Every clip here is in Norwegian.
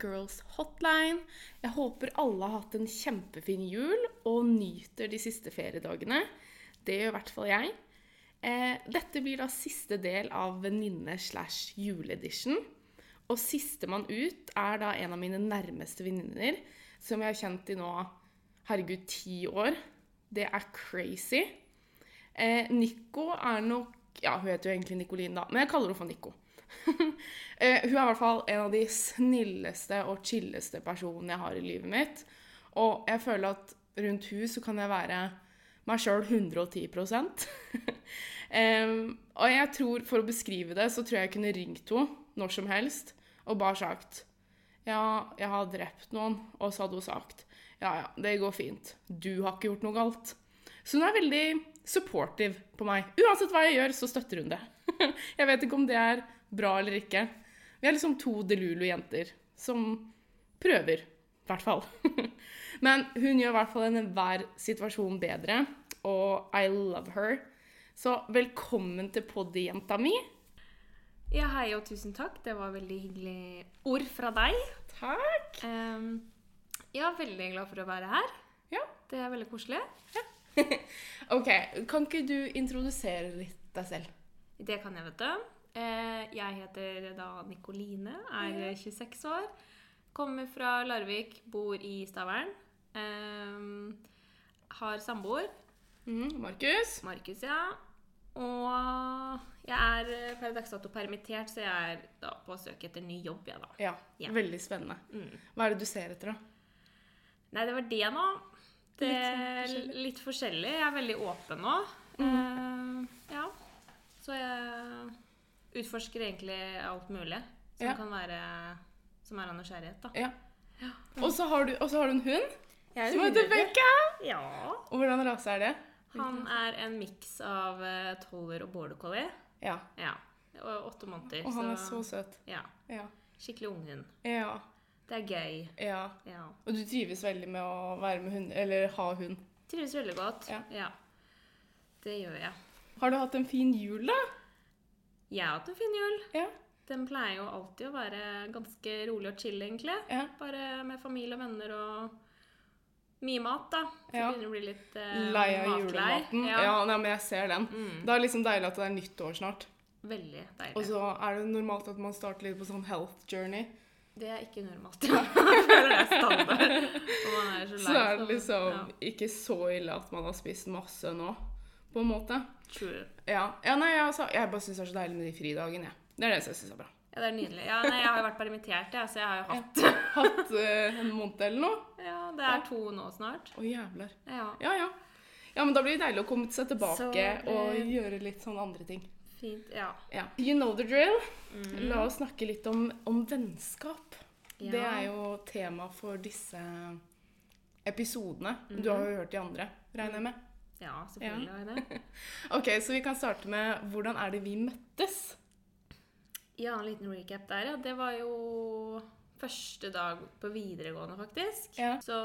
Girls Hotline. Jeg håper alle har hatt en kjempefin jul og nyter de siste feriedagene. Det gjør i hvert fall jeg. Eh, dette blir da siste del av venninne slash juleedition. Og sistemann ut er da en av mine nærmeste venninner, som jeg har kjent i nå herregud, ti år. Det er crazy. Eh, Nico er nok Ja, hun heter jo egentlig Nicoline, da, men jeg kaller henne for Nico. eh, hun er i hvert fall en av de snilleste og chilleste personene jeg har i livet mitt. Og jeg føler at rundt hun så kan jeg være meg sjøl 110 um, Og jeg tror, for å beskrive det, så tror jeg jeg kunne ringt henne når som helst og bare sagt Ja, jeg har drept noen. Og så hadde hun sagt Ja, ja, det går fint. Du har ikke gjort noe galt. Så hun er veldig supportive på meg. Uansett hva jeg gjør, så støtter hun det. jeg vet ikke om det er bra eller ikke. Vi er liksom to Delulu-jenter som prøver, i hvert fall. Men hun gjør i hvert fall enhver situasjon bedre, og I love her. Så velkommen til poddy, jenta mi. Ja, hei og tusen takk. Det var veldig hyggelig ord fra deg. Takk. Um, ja, veldig glad for å være her. Ja. Det er veldig koselig. Ja. OK, kan ikke du introdusere litt deg selv? Det kan jeg, vet du. Eh, jeg heter da Nikoline, er 26 år. Kommer fra Larvik, bor i Stavern. har samboer. Mm, Markus? Markus, ja. Og jeg er per dags dato permittert, så jeg er da på søk etter ny jobb, jeg, da. Ja, Ja. veldig spennende. Mm. Hva er det du ser etter, da? Nei, det var det nå. Det Litt sånn forskjellig. litt forskjellig. Jeg er veldig åpen nå. Eh, ja. Så jeg utforsker egentlig alt mulig som Ja. kan være Som er av nysgjerrighet, da. Ja. Og så har, du- har du en hund som heter Becca. Ja. Og hvordan rase er det? Han er en miks av uh, toller og border collie. Ja. Ja. Og åtte måneder. Og han er så søt. Ja. Ja. Skikkelig unghund. Ja. Det er gøy. ja. Ja. Og du trives veldig med å være med hund, eller ha hund. Trives veldig godt. Ja. Det gjør jeg. Har du hatt en fin jul, da? Jeg har hatt en fin jul. Ja. Den pleier jo alltid å være ganske rolig og chill, egentlig. Ja. Bare med familie og venner og mye mat, da. Så Ja. begynner å bli litt eh, Lei av julematen. Ja. Ja, nei, men jeg ser den. Mm. Det er liksom deilig at det er nytt år snart. Veldig deilig. Og så er det normalt at man starter litt på sånn health journey. Det er ikke normalt. Jeg føler det er standard. Og man er så lei. Så er det så- liksom ja. ikke så ille at man har spist masse nå, på en måte. True. Ja, ja nei, altså, jeg bare syns det er så deilig med de fridagene. jeg. Det er det jeg syns er bra. Ja, det er nydelig. Ja, nei, jeg har jo vært permittert, jeg, så jeg har jo hatt Hatt uh, en måned eller noe. Ja, det er to nå snart. Å, jævler. Ja, Ja, ja. Ja, men da blir det deilig å komme seg tilbake Så uh, og gjøre litt sånn andre ting. fint. Ja. Ja. You know the drill. Mm. La oss snakke litt om, om vennskap. Ja. Det er jo tema for disse episodene. Mm. Du har jo hørt de andre, regner jeg med. Ja, selvfølgelig har jeg det. Ok, Så vi kan starte med hvordan er det vi møttes? Ja, en liten recap der, ja. Det var jo første dag på videregående, faktisk. Ja. Så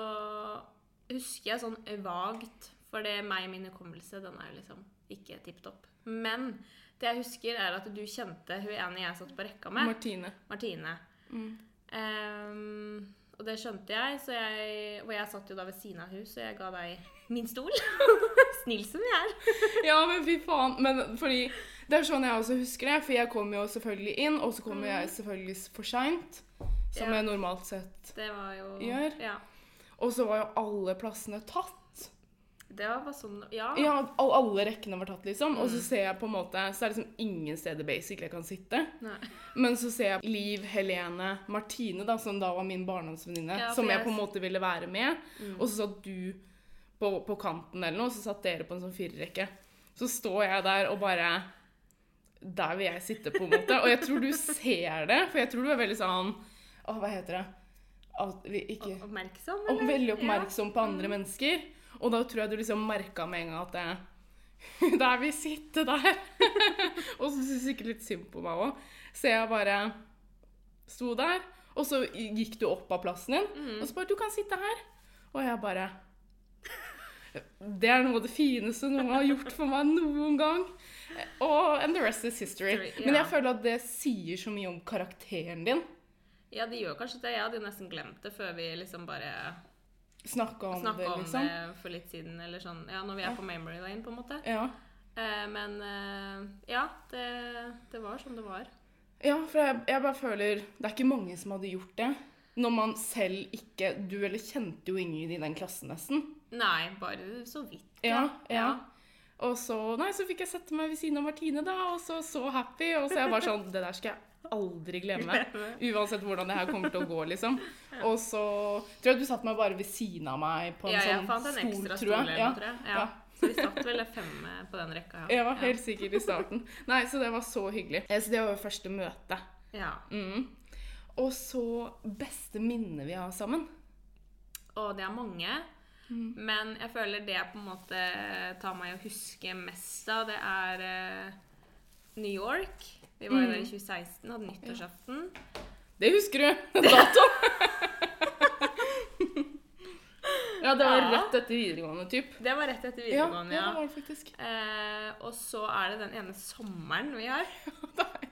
husker jeg sånn vagt, for det er meg og min hukommelse, den er jo liksom ikke tipp topp. Men det jeg husker, er at du kjente hun ene jeg satt på rekka med, Martine. Martine. Mm. Ehm, og det skjønte jeg, så jeg, og jeg satt jo da ved siden av henne, så jeg ga deg min stol. Snill som jeg er. Ja, men fy faen. Men fordi Det er sånn jeg også husker det. For jeg kom jo selvfølgelig inn, og så kommer jeg selvfølgelig for seint. Som Mm. Ja. jeg normalt sett Det var jo Gjør. Ja. Og så var jo alle plassene tatt. Det var sånn Ja. Ja, all, alle rekkene var tatt, liksom. Og så Mm. ser jeg på en måte Så er det liksom ingen steder basic jeg kan sitte. Nei. Men så ser jeg Liv, Helene, Martine, da, som da var min barndomsvenninne, Ja, som jeg på en måte ville være med. Mm. Og så satt du på, på kanten eller noe, så satt dere på en sånn firerrekke. Så står jeg der og bare Der vil jeg sitte, på en måte. Og jeg tror du ser det, for jeg tror du er veldig sånn Å, hva heter det? Ikke Oppmerksom, og eller? veldig oppmerksom på andre mennesker. Og da tror jeg du liksom merka med en gang at det, Der vil sitte der. og så syntes du sikkert litt synd på meg òg. Så jeg bare sto der. Og så gikk du opp av plassen din, Mm. og så bare 'Du kan sitte her'. Og jeg bare Det er noe av det fineste noen har gjort for meg noen gang. Og and the rest is history. Men jeg føler at det sier så mye om karakteren din. Ja, de gjør kanskje det. Jeg hadde jo nesten glemt det før vi liksom bare Snakka om snakka det, om liksom. det for litt siden, eller sånn. Ja, når vi Ja. er på Memory Lane, på en måte. Ja. Eh, men eh, ja, det, det var som det var. ja, for jeg, jeg bare føler Det er ikke mange som hadde gjort det. Når man selv ikke Du eller kjente jo ingen i den klassen, nesten. Nei, bare så vidt. Ja, ja. Og så Nei, så fikk jeg sette meg ved siden av Martine, da, og så så happy. Og så jeg bare sånn Det der skal jeg aldri glemme. Uansett hvordan det her kommer til å gå, liksom. Og så tror jeg du satt meg bare ved siden av meg på en Ja, sånn stol, ekstra tror jeg. Ja. tror jeg. Ja. Ja. Så vi satt vel fem på den rekka, ja. Jeg var helt sikker i starten. Nei, så det var så hyggelig. Eh, Så det var jo første møte. Ja. Mm. Og så beste minne vi har sammen. Og det er mange. Mm. Men jeg føler det på en måte tar meg å huske mest av, det er eh, New York. Vi var jo Mm. der i 2016, hadde nyttårsaften. Det husker du! Dato. ja, det var Ja. rett etter videregående, typ. Det var rett etter Ja, videregående, ja, ja. det var det faktisk. Eh, og så er det den ene sommeren vi har.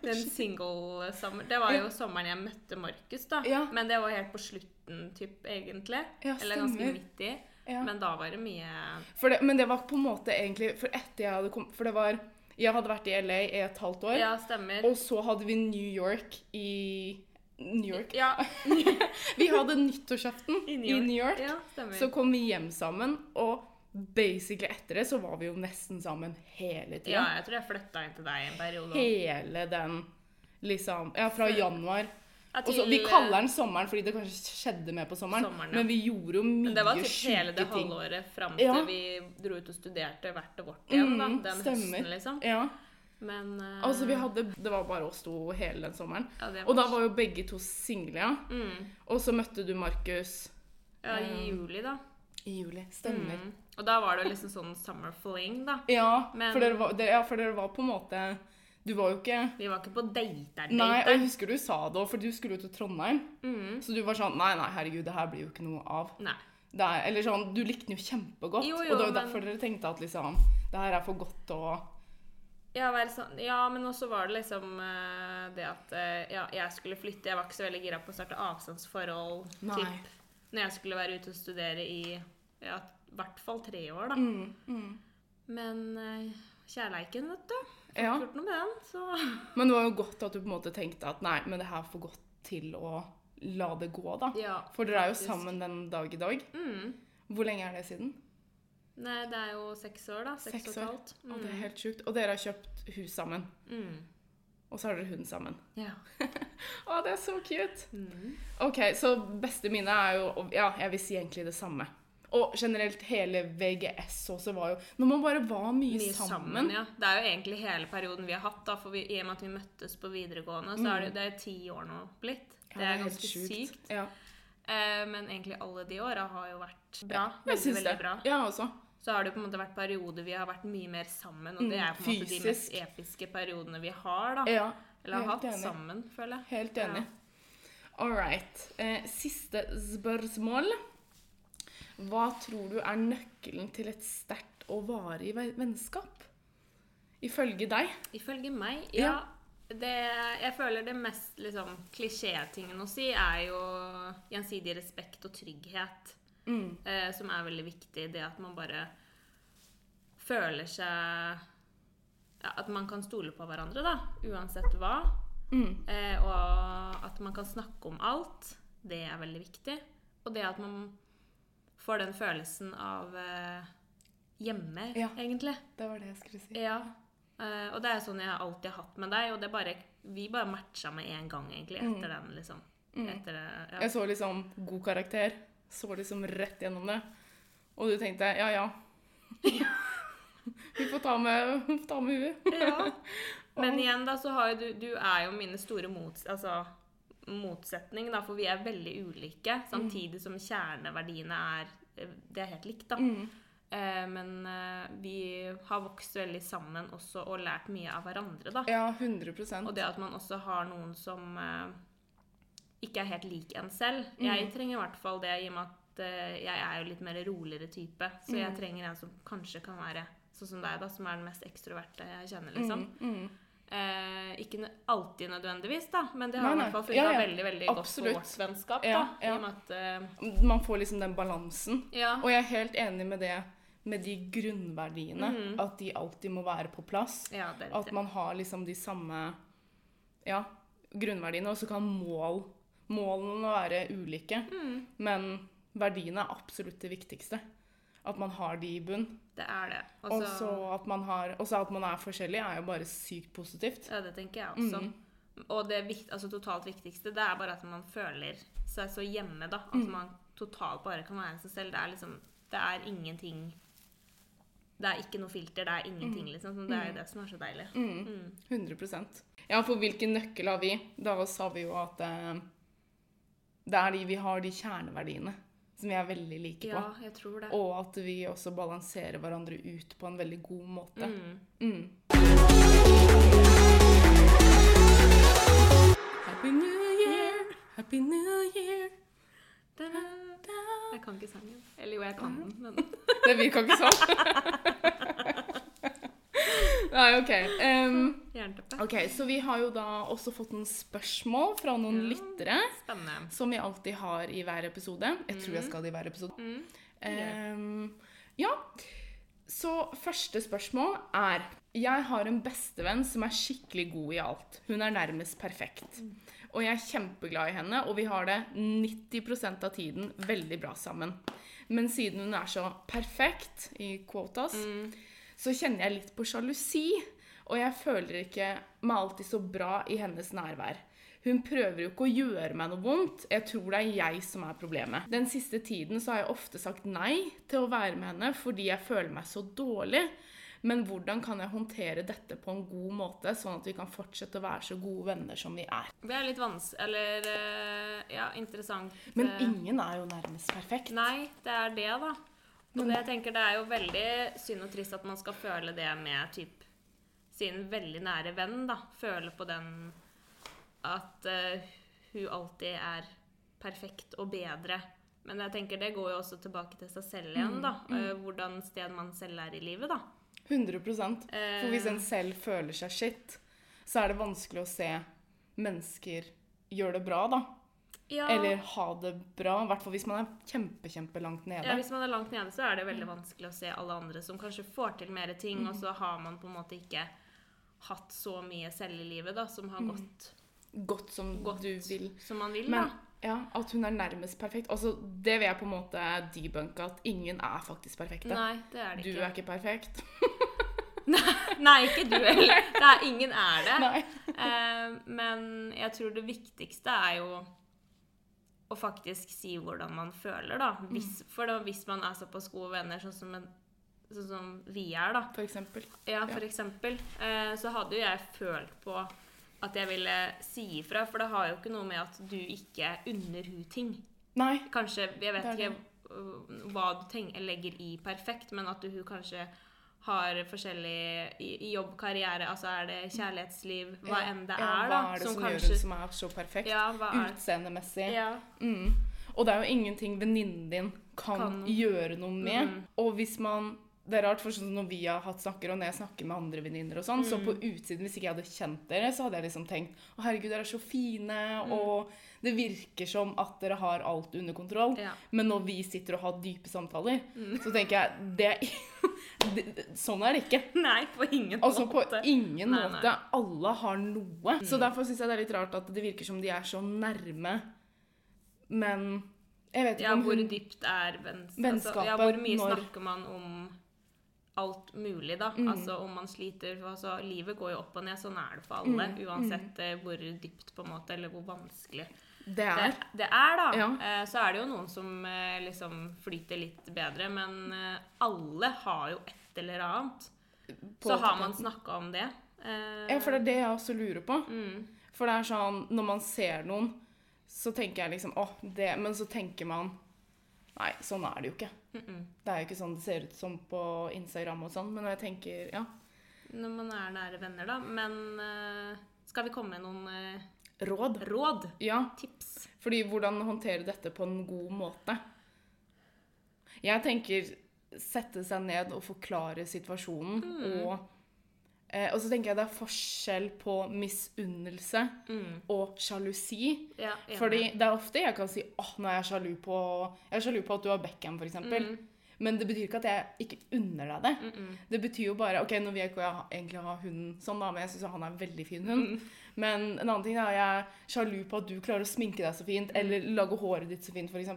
Den single-sommeren. Det var jo sommeren jeg møtte Markus, da. Ja. Men det var helt på slutten, typ, egentlig. Ja, Eller ganske stemmer. midt i. Ja. Men da var det mye For det, men det var på en måte egentlig For etter jeg hadde kommet For det var Jeg hadde vært i LA i et halvt år. Ja, stemmer. Og så hadde vi New York i New York. Ja, Vi hadde nyttårsaften i i New York. Ja, stemmer. Så kom vi hjem sammen, og basically etter det så var vi jo nesten sammen hele tida. Ja, jeg tror jeg flytta inn til deg en periode. Hele den liksom Ja, fra januar. Ja, Og vi kaller den sommeren fordi det kanskje skjedde mer på sommeren, Sommeren, ja. men vi gjorde jo mye Men det var typ hele det halvåret fram til Ja. vi dro ut og studerte hvert vårt igjen, da. Mm, Den stemmer. høsten, liksom. Ja. Men uh... Altså, vi hadde Det var bare oss to hele den sommeren. ja, Og da var jo begge to single, ja. mm, Og så møtte du Markus Ja, i eh, juli, da. i juli. Stemmer. Mm. Og da var det liksom sånn summer fling, da. Ja, Men- for dere var, dere, for dere var på en måte Du var jo ikke Vi var ikke på dater-date. Nei, og jeg husker du sa det òg, for du skulle jo til Trondheim. mm. Så du var sånn Nei, nei, herregud, det her blir jo ikke noe av. Nei. Det er, eller sånn, Du likte den jo kjempegodt, Jo, jo, og det var jo men- derfor dere tenkte at liksom Det her er for godt å Ja, sånn, ja, men også var det liksom uh, det at uh, ja, jeg skulle flytte. Jeg var ikke så veldig gira på å starte avstandsforhold. Typ, når jeg skulle være ute og studere i ja, i hvert fall tre år, da. mm, mm. Men uh, kjærleiken, vet du. Får Ja. gjort noe med den, så Men det var jo godt at du på en måte tenkte at nei, men det her er for godt til å la det gå, da. Ja. For dere er jo sammen den dag i dag. Mm. Hvor lenge er det siden? Nei, det er jo seks år, da. Seks, Seks og et halvt. Å, det er helt sjukt. Og dere har kjøpt hus sammen. Mm. Og så har dere hund sammen. Ja. Å, det er så cute! Mm. Ok, så beste minne er jo Ja, jeg vil si egentlig det samme. Og generelt hele VGS også var jo Når man bare var mye, Mye sammen. sammen, ja. Det er jo egentlig hele perioden vi har hatt, da, for vi, i og med at vi møttes på videregående, så er det, det er ti år nå blitt. Ja, Det er ganske sjukt. sykt. Ja. Eh, men egentlig alle de åra har jo vært bra. Veldig, veldig det. bra. Ja, også. Så har det på en måte vært perioder vi har vært mye mer sammen, og det Mm, er på en måte de mest episke periodene vi har, da. Ja, Eller har hatt enig. sammen, føler jeg. Helt enig. All right. Eh, siste spørsmål. Hva tror du er nøkkelen til et sterkt og varig ve- vennskap? Ifølge deg? Ifølge meg, Ja. ja. Det, jeg føler det mest liksom, klisjé-tingen å si er jo gjensidig respekt og trygghet. Mm. eh, som er veldig viktig. Det at man bare føler seg ja, At man kan stole på hverandre, da. Uansett hva. Mm. Eh, og at man kan snakke om alt. Det er veldig viktig. Og det at man får den følelsen av eh, hjemme, Ja. egentlig. Det var det jeg skulle si. Ja. Eh, og det er sånn jeg alltid har hatt med deg, og det bare, vi bare matcha med en gang, egentlig, etter den, liksom. Mm. Etter det, ja. Jeg så liksom god karakter. Så liksom rett gjennom det. Og du tenkte ja, ja. Vi får ta med, ta med huet. Ja. Men igjen, da, så har jo du Du er jo mine store mots... Altså motsetning, da, for vi er veldig ulike. Samtidig som kjerneverdiene er Det er helt likt, da. Mm. Eh, men eh, vi har vokst veldig sammen også og lært mye av hverandre, da. Ja, 100% Og det at man også har noen som eh, ikke er helt lik en selv. Mm. Jeg trenger i hvert fall det i og med at eh, jeg er jo litt mer roligere type. Så jeg Mm. trenger en som kanskje kan være sånn som deg, da, som er den mest ekstroverte jeg kjenner, liksom. Mm, mm. Eh, ikke alltid nødvendigvis, da, men det har Nei, i hvert fall funka Ja, ja. veldig veldig godt Absolutt. sportsvennskap. Ja, da, ja. Med at eh, Man får liksom den balansen. Og jeg er helt enig med det med de grunnverdiene. Mhm. At de alltid må være på plass. At man har liksom de samme ja, grunnverdiene, og så kan mål, målene være ulike. Mm, Men verdiene er absolutt det viktigste. At man har de i bunn. det er det. Og Og så- at man har, også at man er forskjellig, er jo bare sykt positivt. Ja, det tenker jeg også. Mm. Og det vikt, altså, totalt viktigste det er bare at man føler seg så hjemme. da. At Mm. man totalt bare kan være seg selv. Det er liksom, det er ingenting Det er ikke noe filter, det er ingenting, liksom. Så det er jo det som er så deilig. Mm. Mm. 100 Ja, for hvilken nøkkel har vi? Da sa vi jo at eh, det er de vi har de kjerneverdiene som vi er veldig like på. Ja, jeg tror det. Og at vi også balanserer hverandre ut på en veldig god måte. Mm. Mm. Happy New Year, Happy New Year. Da-da. Jeg kan ikke sangen. Eller jo, jeg kan den, men Vi kan ikke sånn. Nei, OK. Um, ok, Så vi har jo da også fått noen spørsmål fra noen Ja. lyttere. Spennende. Som vi alltid har i hver episode. Jeg tror jeg skal ha det i hver episode. Mm. Um, ja. Så første spørsmål er Jeg har en bestevenn som er skikkelig god i alt. Hun er nærmest perfekt. Og jeg er kjempeglad i henne, og vi har det 90% av tiden veldig bra sammen. Men siden hun er så perfekt, i quotas, Mm. Så kjenner jeg litt på sjalusi. Og jeg føler ikke meg alltid så bra i hennes nærvær. Hun prøver jo ikke å gjøre meg noe vondt. Jeg tror det er jeg som er problemet. Den siste tiden så har jeg ofte sagt nei til å være med henne fordi jeg føler meg så dårlig. Men hvordan kan jeg håndtere dette på en god måte, sånn at vi kan fortsette å være så gode venner som vi er? Det er litt vanskelig Eller eh, ja, interessant. Men eh, ingen er jo nærmest perfekt. Nei, det er det, da. Men- jeg tenker, det er jo veldig synd og trist at man skal føle det med typ, sin veldig nære venn. da. Føle på den at uh, hun alltid er perfekt og bedre. Men jeg tenker det går jo også tilbake til seg selv igjen. da. Eh, hvordan sted man selv er i livet. da. 100 For hvis en Eh, selv føler seg skitt, så er det vanskelig å se mennesker gjøre det bra, da. Ja, Eller ha det bra. I hvert fall hvis man er kjempe, kjempelangt nede. ja, Hvis man er langt nede, så er det veldig vanskelig å se alle andre som kanskje får til mer ting, og så har man på en måte ikke hatt så mye selv i livet da, som har gått Godt som Godt. du vil. som man vil. Men da. ja, at hun er nærmest perfekt. Altså, det vil jeg på en måte debunke, at ingen er faktisk perfekte. Nei, det er det Du ikke. er ikke perfekt. Nei, ikke du heller. Er, ingen er det. Nei. Eh, men jeg tror det viktigste er jo å faktisk si hvordan man føler, da. Hvis, for da, hvis man er såpass gode venner, sånn som, en, sånn som vi er, da. For eksempel. Ja, for eksempel. Eh, så hadde jo jeg følt på at jeg ville si ifra, for det har jo ikke noe med at du ikke unner hun ting. Nei. Kanskje, jeg vet ikke hva du legger i perfekt, men at du hun kanskje har forskjellig i, jobb, karriere, altså er det kjærlighetsliv, hva enn det ja, er, Hva er det som, gjør kanskje hun som er så perfekt? Ja, Utseendemessig. Ja. Mm. Og det er jo ingenting venninnen din kan, Kan. gjøre noe med. Mm. Og hvis man Det er rart, for sånn når vi har hatt snakker, og når jeg snakker med andre venninner og sånn, så Mm. på utsiden, hvis ikke jeg hadde kjent dere, så hadde jeg liksom tenkt Å, herregud, dere er så fine, Mm. og det virker som at dere har alt under kontroll. Ja. Men når vi sitter og har dype samtaler, Mm. så tenker jeg det, det Sånn er det ikke. Nei, på ingen måte. Altså på ingen Nei, måte. Alle har noe. Så Mm. derfor syns jeg det er litt rart at det virker som de er så nærme. Men jeg vet ikke Ja, om hvor dypt er Vennskapet altså, Ja, hvor mye når- snakker man om alt mulig, da? Mm. Altså om man sliter altså, Livet går jo opp og ned, sånn er det for alle. Mm, Uansett mm. hvor dypt, på en måte, eller hvor vanskelig Det det, er. det er, da. Ja. Eh, så er det jo noen som eh, liksom flyter litt bedre, men eh, alle har jo et eller annet. på Så har man snakka om det. Eh, Ja, for det er det jeg også lurer på. mm, For det er sånn, når man ser noen, så tenker jeg liksom åh, det Men så tenker man Nei, sånn er det jo ikke. Mm, mm. Det er jo ikke sånn det ser ut som på Instagram og sånn, men jeg tenker ja. Når man er nære venner, da. Men eh, skal vi komme med noen eh, Råd. råd? Ja. Tips? Fordi hvordan håndtere dette på en god måte? Jeg tenker sette seg ned og forklare situasjonen Mm. og Eh, og så tenker jeg det er forskjell på misunnelse Mm. og sjalusi. Ja, enig. Fordi det er ofte jeg kan si åh, nå er jeg sjalu på, jeg er sjalu på at du har Beckham, for. Mm. Men det betyr ikke at jeg ikke unner deg det. Mm -mm. Det betyr jo bare Ok, nå vil jeg ikke egentlig ha hunden sånn, da, men jeg syns han er en veldig fin hund. Mm. Men en annen ting er jeg er sjalu på at du klarer å sminke deg så fint, eller lage håret ditt så fint, f.eks.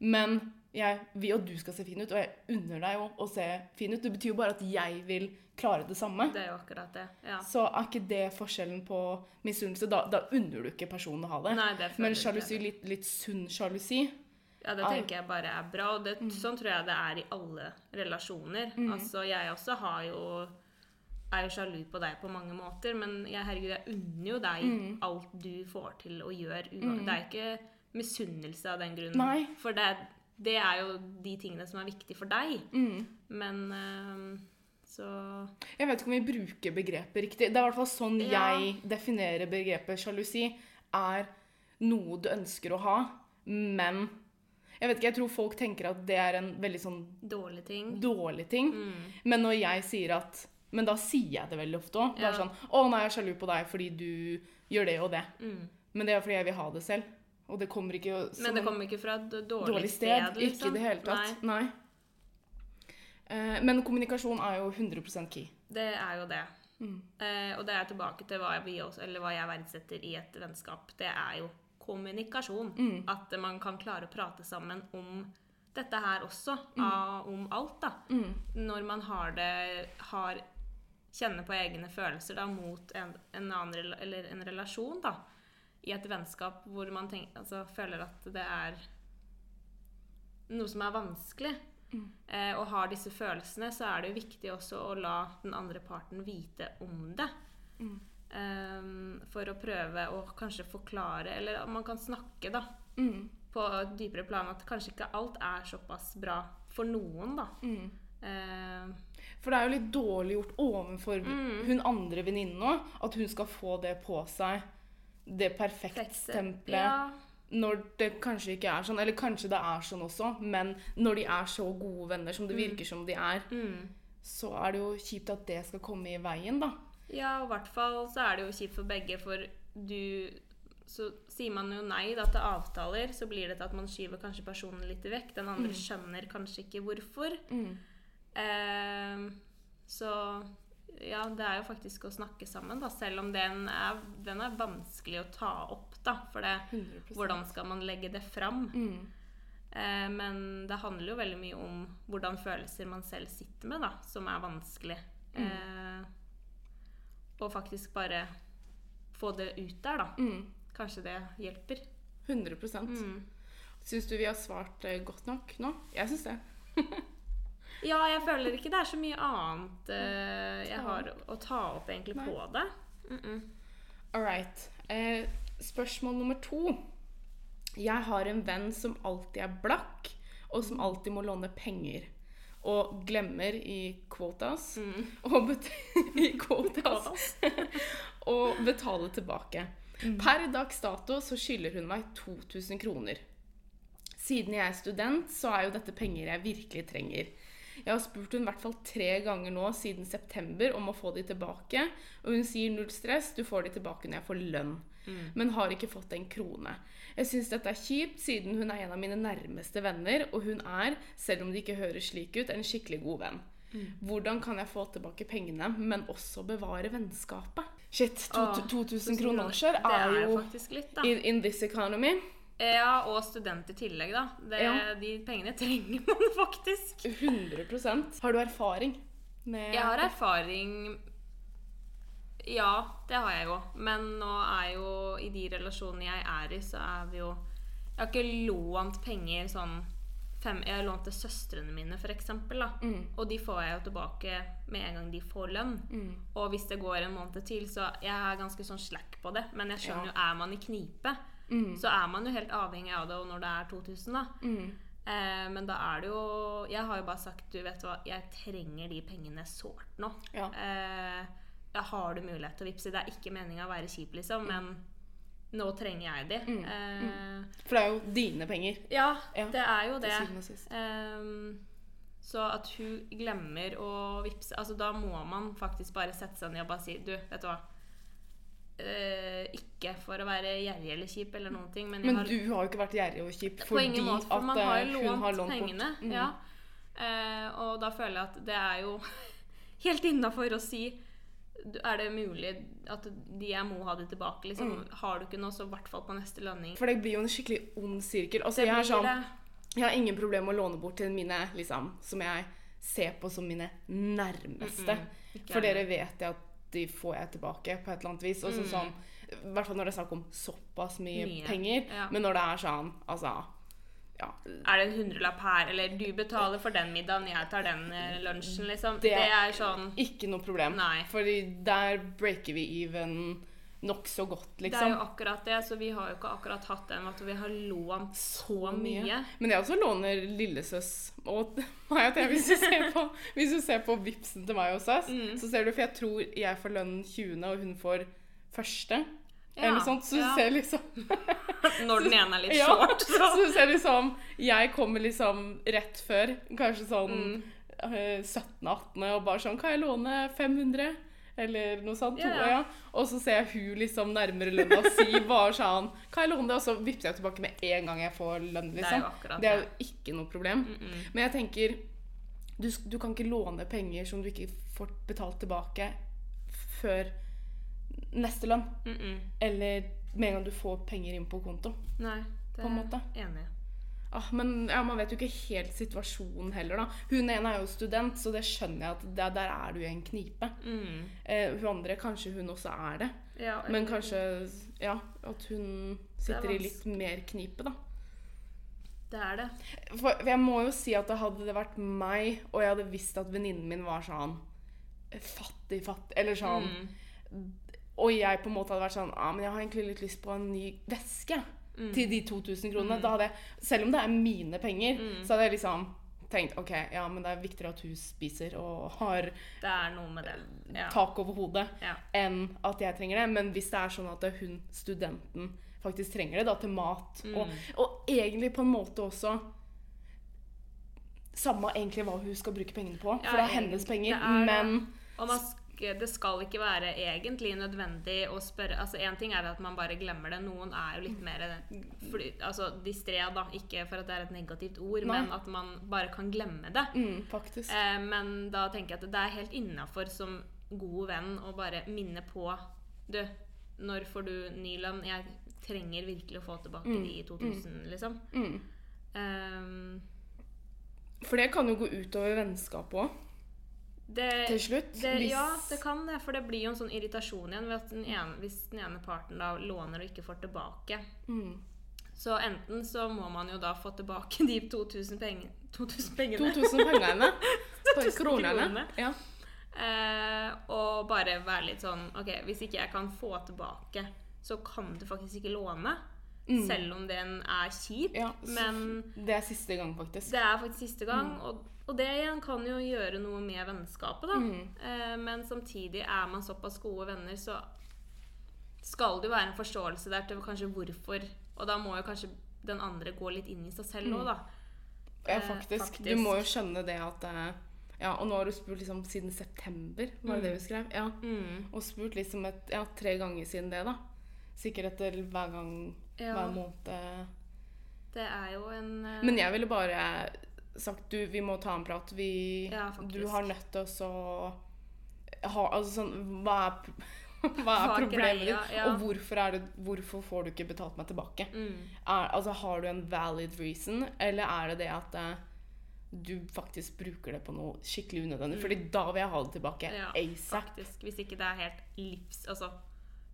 Men jeg vil jo at du skal se fin ut, og jeg unner deg jo å se fin ut. Det betyr jo bare at jeg vil klare det samme. Det er jo akkurat det. Ja. Så er ikke det forskjellen på misunnelse? Da, da unner du ikke personen å ha det. Nei, det Men sjalusi, litt, litt sunn sjalusi Ja, det tenker jeg bare er bra, og det, sånn tror jeg det er i alle relasjoner. Altså, jeg også har jo er jo sjalu på deg på mange måter, men jeg, herregud, jeg unner jo deg alt du får til å gjøre. ua- Det er ikke misunnelse av den grunnen. Nei. For det, det er jo de tingene som er viktige for deg. mm. Men eh, så Jeg vet ikke om vi bruker begrepet riktig. Det er i hvert fall sånn Ja. jeg definerer begrepet sjalusi. Er noe du ønsker å ha, men Jeg vet ikke, jeg tror folk tenker at det er en veldig sånn Dårlig ting. dårlig ting. Mm. Men når jeg sier at Men da sier jeg det veldig ofte òg. Det er sånn 'Å, nå er jeg sjalu på deg fordi du gjør det og det.' Mm. Men det er fordi jeg vil ha det selv. Og det kommer ikke Men det kommer ikke fra et dårlig, dårlig sted. sted, liksom. Ikke i det hele tatt. Nei. Eh, men kommunikasjon er jo 100% key. Det er jo det. Mm. Eh, og det er tilbake til hva, også, eller hva jeg verdsetter i et vennskap. Det er jo kommunikasjon. Mm. At man kan klare å prate sammen om dette her også. av- om alt, da. Mm. Når man har det har, Kjenner på egne følelser da, mot en, en annen eller en relasjon, da. I et vennskap hvor man tenker, altså, føler at det er noe som er vanskelig. Mm. Eh, og har disse følelsene, så er det jo viktig også å la den andre parten vite om det. Mm. Eh, for å prøve å kanskje forklare, eller at man kan snakke da, Mm. på et dypere plan at kanskje ikke alt er såpass bra for noen, da. Mm. Eh, For det er jo litt dårlig gjort overfor Mm. hun andre venninnen òg, at hun skal få det på seg, det perfektstempelet, Ja, når det kanskje ikke er sånn. Eller kanskje det er sånn også, men når de er så gode venner som det Mm. virker som de er, mm. så er det jo kjipt at det skal komme i veien, da. ja, og i hvert fall så er det jo kjipt for begge, for du så sier man jo nei da, til avtaler, så blir det til at man skyver kanskje personen litt vekk. Den andre Mm. skjønner kanskje ikke hvorfor. Mm. Eh, så ja, det er jo faktisk å snakke sammen, da, selv om den er, den er vanskelig å ta opp, da. For det, 100 hvordan skal man legge det fram? Mm. Eh, men det handler jo veldig mye om hvordan følelser man selv sitter med, da, som er vanskelig. Eh, og faktisk bare få det ut der, da. Mm. Kanskje det hjelper. 100 Mm. Syns du vi har svart eh, godt nok nå? Jeg syns det. Ja, jeg føler ikke det er så mye annet uh, jeg har å ta opp egentlig Nei. på det. Mm -mm. All right. Eh, spørsmål nummer to. Jeg har en venn som alltid er blakk, og som alltid må låne penger. Og glemmer i quotas Mm. og i quotas og betale tilbake. Per dags dato så skylder hun meg 2000 kroner. Siden jeg er student, så er jo dette penger jeg virkelig trenger. Jeg har spurt hun i hvert fall tre ganger nå siden september om å få de tilbake, og hun sier null stress, du får de tilbake når jeg får lønn. Mm. Men har ikke fått en krone. Jeg syns dette er kjipt, siden hun er en av mine nærmeste venner, og hun er, selv om det ikke høres slik ut, en skikkelig god venn. Hvordan kan jeg få tilbake pengene, men også bevare vennskapet? Shit, 2000 kroner er jo litt, in, in this economy Ja, og student i tillegg, da. Det, Ja. De pengene trenger man faktisk. 100% Har du erfaring med Jeg har erfaring Ja, det har jeg jo. Men nå er jo i de relasjonene jeg er i, så er vi jo Jeg har ikke lånt penger sånn fem, Jeg har lånt til søstrene mine, eksempel. Mm. Og de får jeg jo tilbake med en gang de får lønn. Mm. Og hvis det går en måned til, så jeg er ganske sånn slack på det. Men jeg skjønner Ja. jo, er man i knipe, Mm. så er man jo helt avhengig av det, og når det er 2000, da. Mm. Eh, men da er det jo Jeg har jo bare sagt du vet hva, jeg trenger de pengene sårt nå. Ja. Eh, har du mulighet til å vippse? Det er ikke meninga å være kjip, liksom, men nå trenger jeg de. Mm, Eh, For det er jo dine penger. ja, Ja, det er jo det. Ehm, Så at hun glemmer å vippse Altså, da må man faktisk bare sette seg ned og bare si Du, vet du hva. Eh, ikke for å være gjerrig eller kjip eller noen ting, men, Men har du har jo ikke vært gjerrig og kjip fordi måte, for at man har lånt hun har lånt pengene. Mm. Ja. Uh, og da føler jeg at det er jo helt innafor å si Er det mulig at de jeg må ha det tilbake? Liksom? Mm. Har du ikke noe, så i hvert fall på neste lønning. For det blir jo en skikkelig ond sirkel. Altså, jeg, sånn, jeg har ingen problemer med å låne bort til mine liksom, som jeg ser på som mine nærmeste. Mm For dere vet jeg at de får jeg tilbake på et eller annet vis. Også, Mm. sånn, I hvert fall når det er snakk om såpass mye, Mye, penger. ja. Men når det er sånn Altså ja, Er det en hundrelapp her, eller du betaler for den middagen, jeg tar den eh, lunsjen, liksom. Det- Det, er sånn Ikke noe problem. Nei. Fordi der breaker vi even nokså godt, liksom. Det er liksom. jo akkurat det, så vi har jo ikke akkurat hatt den at vi har lånt så mye. Men jeg også låner lillesøs og meg og Thea. Hvis du ser på, hvis du ser på vipsen til meg og søs, Mm. så ser du For jeg tror jeg får lønn 20., og hun får første. Ja, eller noe sånt. Så ja. du ser liksom Når den ene er litt Ja, short, så så du ser liksom Jeg kommer liksom rett før, kanskje sånn Mm. eh, 17.-18., og bare sånn Kan jeg låne 500? Eller noe sånt. Yeah. ja. ja. Og så ser jeg hun liksom nærmere lønna si bare sånn Hva jeg låne? Og så vippser jeg tilbake med en gang jeg får lønn, Det er liksom. jo akkurat Det er jo ikke noe problem. Mm -mm. Men jeg tenker du, du kan ikke låne penger som du ikke får betalt tilbake før neste lønn. Mm -mm. Eller med en gang du får penger inn på konto. Nei, det På en måte. er jeg enig i. Ah, men ja, man vet jo ikke helt situasjonen heller, da. Hun ene er jo student, så det skjønner jeg at der, der er du i en knipe. Mm. Eh, hun andre, kanskje hun også er det. Ja, Men kanskje ja, at hun sitter i litt mer knipe, da. Det er det. For jeg må jo si at det hadde det vært meg, og jeg hadde visst at venninnen min var sånn fattig, fattig Eller sånn Mm. Og jeg på en måte hadde vært sånn ah, men jeg har egentlig litt lyst på en ny veske Mm. til de 2000 kronene. Da hadde jeg, selv om det er mine penger, Mm. så hadde jeg liksom tenkt ok, ja, men det er viktigere at hun spiser og har Det er noe med det. Ja. tak over hodet, Ja. enn at jeg trenger det. Men hvis det er sånn at hun, studenten, faktisk trenger det da til mat, Mm. og, og egentlig på en måte også Samme egentlig hva hun skal bruke pengene på, for det er hennes penger. det er men Og man det skal ikke være egentlig nødvendig å spørre Altså Én ting er at man bare glemmer det. Noen er jo litt mer fly, altså, distré, da. Ikke for at det er et negativt ord, Nei. men at man bare kan glemme det. mm. Eh, men da tenker jeg at det er helt innafor som god venn å bare minne på Du, når får du ny lønn? Jeg trenger virkelig å få tilbake Mm, de 2000, liksom. Mm. Ehm, For det kan jo gå utover vennskapet òg, det, til slutt. det, hvis- Ja, det kan det. For det blir jo en sånn irritasjon igjen den ene, hvis den ene parten da låner og ikke får tilbake. mm. Så enten så må man jo da få tilbake de 2000 pengene 2000 pengene. 2000 pengene. På 2000 kronene. Ja. Eh, og bare være litt sånn Ok, hvis ikke jeg kan få tilbake, så kan du faktisk ikke låne. Mm. Selv om den er kjip. Ja, men Det er siste gang, faktisk. det er faktisk siste gang. Og, og det igjen kan jo gjøre noe med vennskapet, da. Mm. Eh, men samtidig er man såpass gode venner, så skal det jo være en forståelse der til kanskje hvorfor. Og da må jo kanskje den andre gå litt inn i seg selv Mm. da. Ja, Eh, faktisk. Du må jo skjønne det at eh, Ja, og nå har du spurt liksom siden september, var det det vi skrev? Ja. Mm. Og spurt liksom et, ja, tre ganger siden det, da. Sikkert etter hver gang Ja. hver måned. Det er jo en uh... Men jeg ville bare sagt du, vi må ta en prat. Vi, Ja, du har nødt til å ha Altså sånn Hva er, hva er problemet ditt? Ja. Og hvorfor, det, hvorfor får du ikke betalt meg tilbake? mm. Er, altså, har du en valid reason, eller er det det at uh, du faktisk bruker det på noe skikkelig unødvendig? Fordi da vil jeg ha det tilbake Mm. Ja, asap. faktisk. Hvis ikke det er helt livs... Altså,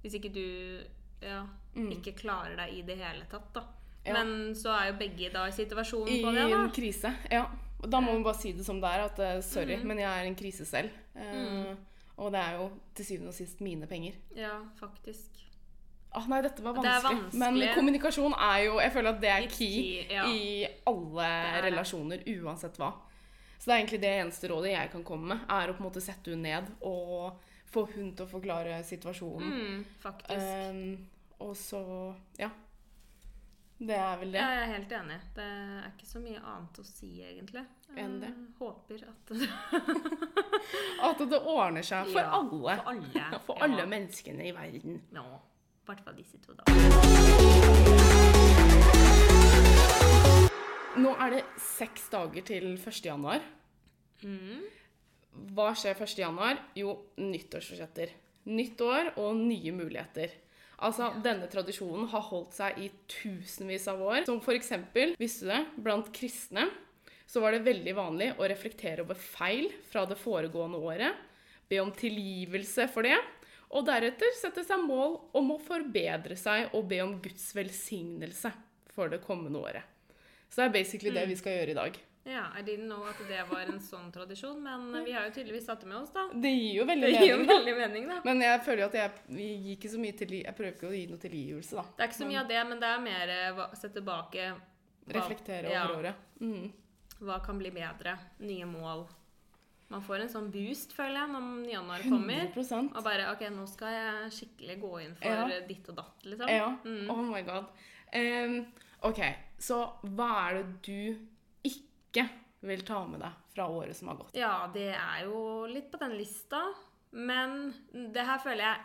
hvis ikke du ja, Mm. ikke klarer deg i det hele tatt, da. Ja. Men så er jo begge da i situasjonen I på det, I en krise. Ja. Da må vi bare si det som det er. At eh, sorry, mm. men jeg er i en krise selv. Mm. Og det er jo til syvende og sist mine penger. Ja, faktisk. Ah, nei, dette var er vanskelig. Men kommunikasjon er jo Jeg føler at det er key, key, ja. i alle er relasjoner, uansett hva. Så det er egentlig det eneste rådet jeg kan komme med, er å på en måte sette henne ned og få hun til å forklare situasjonen. Mm, faktisk. Um, og så Ja. Det er vel det. Jeg er helt enig. Det er ikke så mye annet å si, egentlig. Enn det. Håper at At det ordner seg for Ja, alle. For alle. For alle menneskene i verden. Ja. I hvert fall disse to, da. Nå er det seks dager til 1. januar. Mm. Hva skjer 1. januar? Jo, nyttårsforsetter. Nytt år og nye muligheter. Altså, Denne tradisjonen har holdt seg i tusenvis av år. Som for eksempel, visste du det, blant kristne så var det veldig vanlig å reflektere over feil fra det foregående året, be om tilgivelse for det, og deretter sette seg mål om å forbedre seg og be om Guds velsignelse for det kommende året. Så det er basically det vi skal gjøre i dag. Ja, I didn't know at det var en sånn tradisjon, men vi har jo tydeligvis satt det med oss, da. Det gir jo veldig gir mening, da. veldig mening, da. Men jeg føler jo at jeg vi gir ikke så mye til, Jeg prøver ikke å gi noe tilgivelse, da. Det er ikke så mye av det, men det er mer å hva- se tilbake. hva- Reflektere ja, over året. Mm. Hva kan bli bedre? Nye mål. Man får en sånn boost, føler jeg, når januar kommer. 100%. Og bare OK, nå skal jeg skikkelig gå inn for Ja. eh, ditt og datt, liksom. Ja. Mm. Oh my god. Um, OK, så hva er det du ikke vil ta med deg fra året som har gått? Ja, det er jo litt på den lista. Men det her føler jeg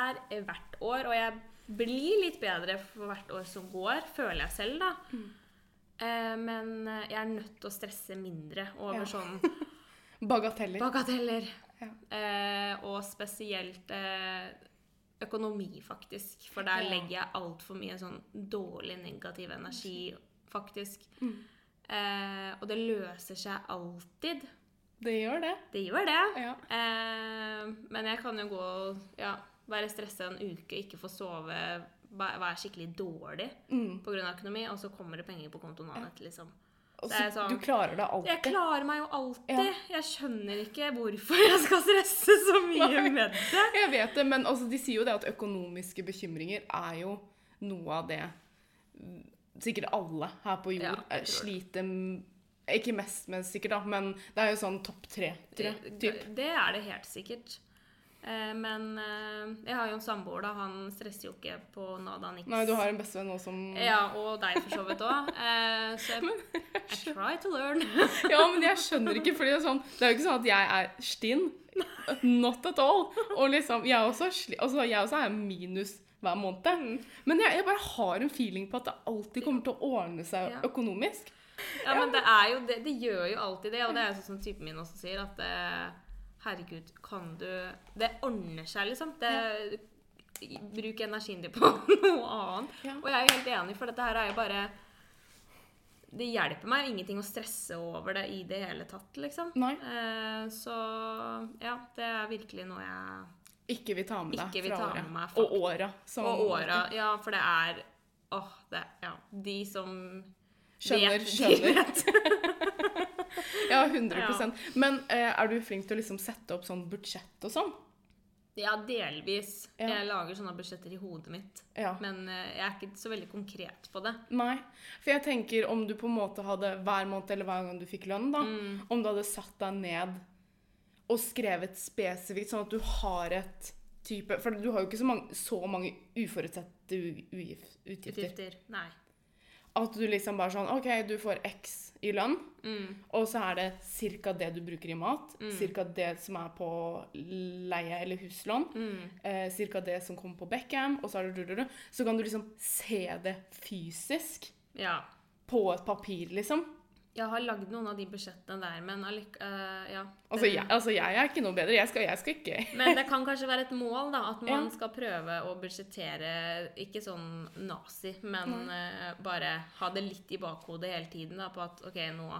er hvert år, og jeg blir litt bedre for hvert år som går, føler jeg selv, da. Eh, men jeg er nødt til å stresse mindre over Ja. sånn Bagateller. bagateller. Ja. Eh, og spesielt eh, økonomi, faktisk. For der legger jeg altfor mye sånn dårlig negativ energi, faktisk. Mm. Eh, og det løser seg alltid. Det gjør det. Det gjør det. Ja. Eh, men jeg kan jo gå ja, være stressa en uke, ikke få sove, være skikkelig dårlig Mm. pga. økonomi, og så kommer det penger på kontoen dagen etter, liksom. Er sånn- du klarer det alltid. Jeg klarer meg jo alltid. Ja. Jeg skjønner ikke hvorfor jeg skal stresse så mye Nei. med det. Jeg vet det, men altså, de sier jo det at økonomiske bekymringer er jo noe av det sikkert alle her på jord Ja, eh, jeg sliter Ikke mest med, sikkert, da, men det er jo sånn topp tre. tre typ. Det, det er det helt sikkert. Eh, men eh, jeg har jo en samboer, da. Han stresser jo ikke på nada niks. Nei, du har en bestevenn nå som Ja, og deg for så vidt òg. Eh, så jeg, I try to learn. Ja, men jeg skjønner ikke, for det sånn Det er jo ikke sånn at jeg er stinn. Not at all. Og liksom, jeg også, altså, jeg også er minus hver måned. Men jeg, jeg bare har en feeling på at det alltid kommer til å ordne seg Ja. økonomisk. Ja, men det er jo det. Det gjør jo alltid det, og det er jo sånn som typen min også sier, at det, herregud, kan du Det ordner seg, liksom. Det, Bruk energien din på noe annet. Ja. Og jeg er jo helt enig, for dette her er jo bare Det hjelper meg ingenting å stresse over det i det hele tatt, liksom. Nei. Eh, så ja, det er virkelig noe jeg Ikke vil ta med deg Ikke vil fra ta året. med meg, og åra. Og åra. Ja, for det er Åh, det Ja. De som Skjønner, vet, skjønner. De vet. Ja, 100 Men eh, er du flink til å liksom sette opp sånn budsjett og sånn? Ja, delvis. Ja. Jeg lager sånne budsjetter i hodet mitt. Ja. Men eh, jeg er ikke så veldig konkret på det. Nei. For jeg tenker om du på en måte hadde hver måned eller hver gang du fikk lønn, da, Mm. om du hadde satt deg ned og skrevet spesifikt, sånn at du har et type For du har jo ikke så mange, så mange uforutsette utgifter. Utgifter. Nei. At du liksom bare sånn OK, du får X i lønn, Mm. og så er det ca. det du bruker i mat, Mm. ca. det som er på leie eller huslån, Mm. eh, ca. det som kommer på Beckham, og så er det du-du-du. Så kan du liksom se det fysisk Ja. på et papir, liksom. Jeg har lagd noen av de budsjettene der, men eh, ja. Altså jeg, altså, jeg er ikke noe bedre. Jeg skal, jeg skal ikke Men det kan kanskje være et mål, da, at man Ja. skal prøve å budsjettere Ikke sånn nazi, men uh, bare ha det litt i bakhodet hele tiden. Da, på at OK, nå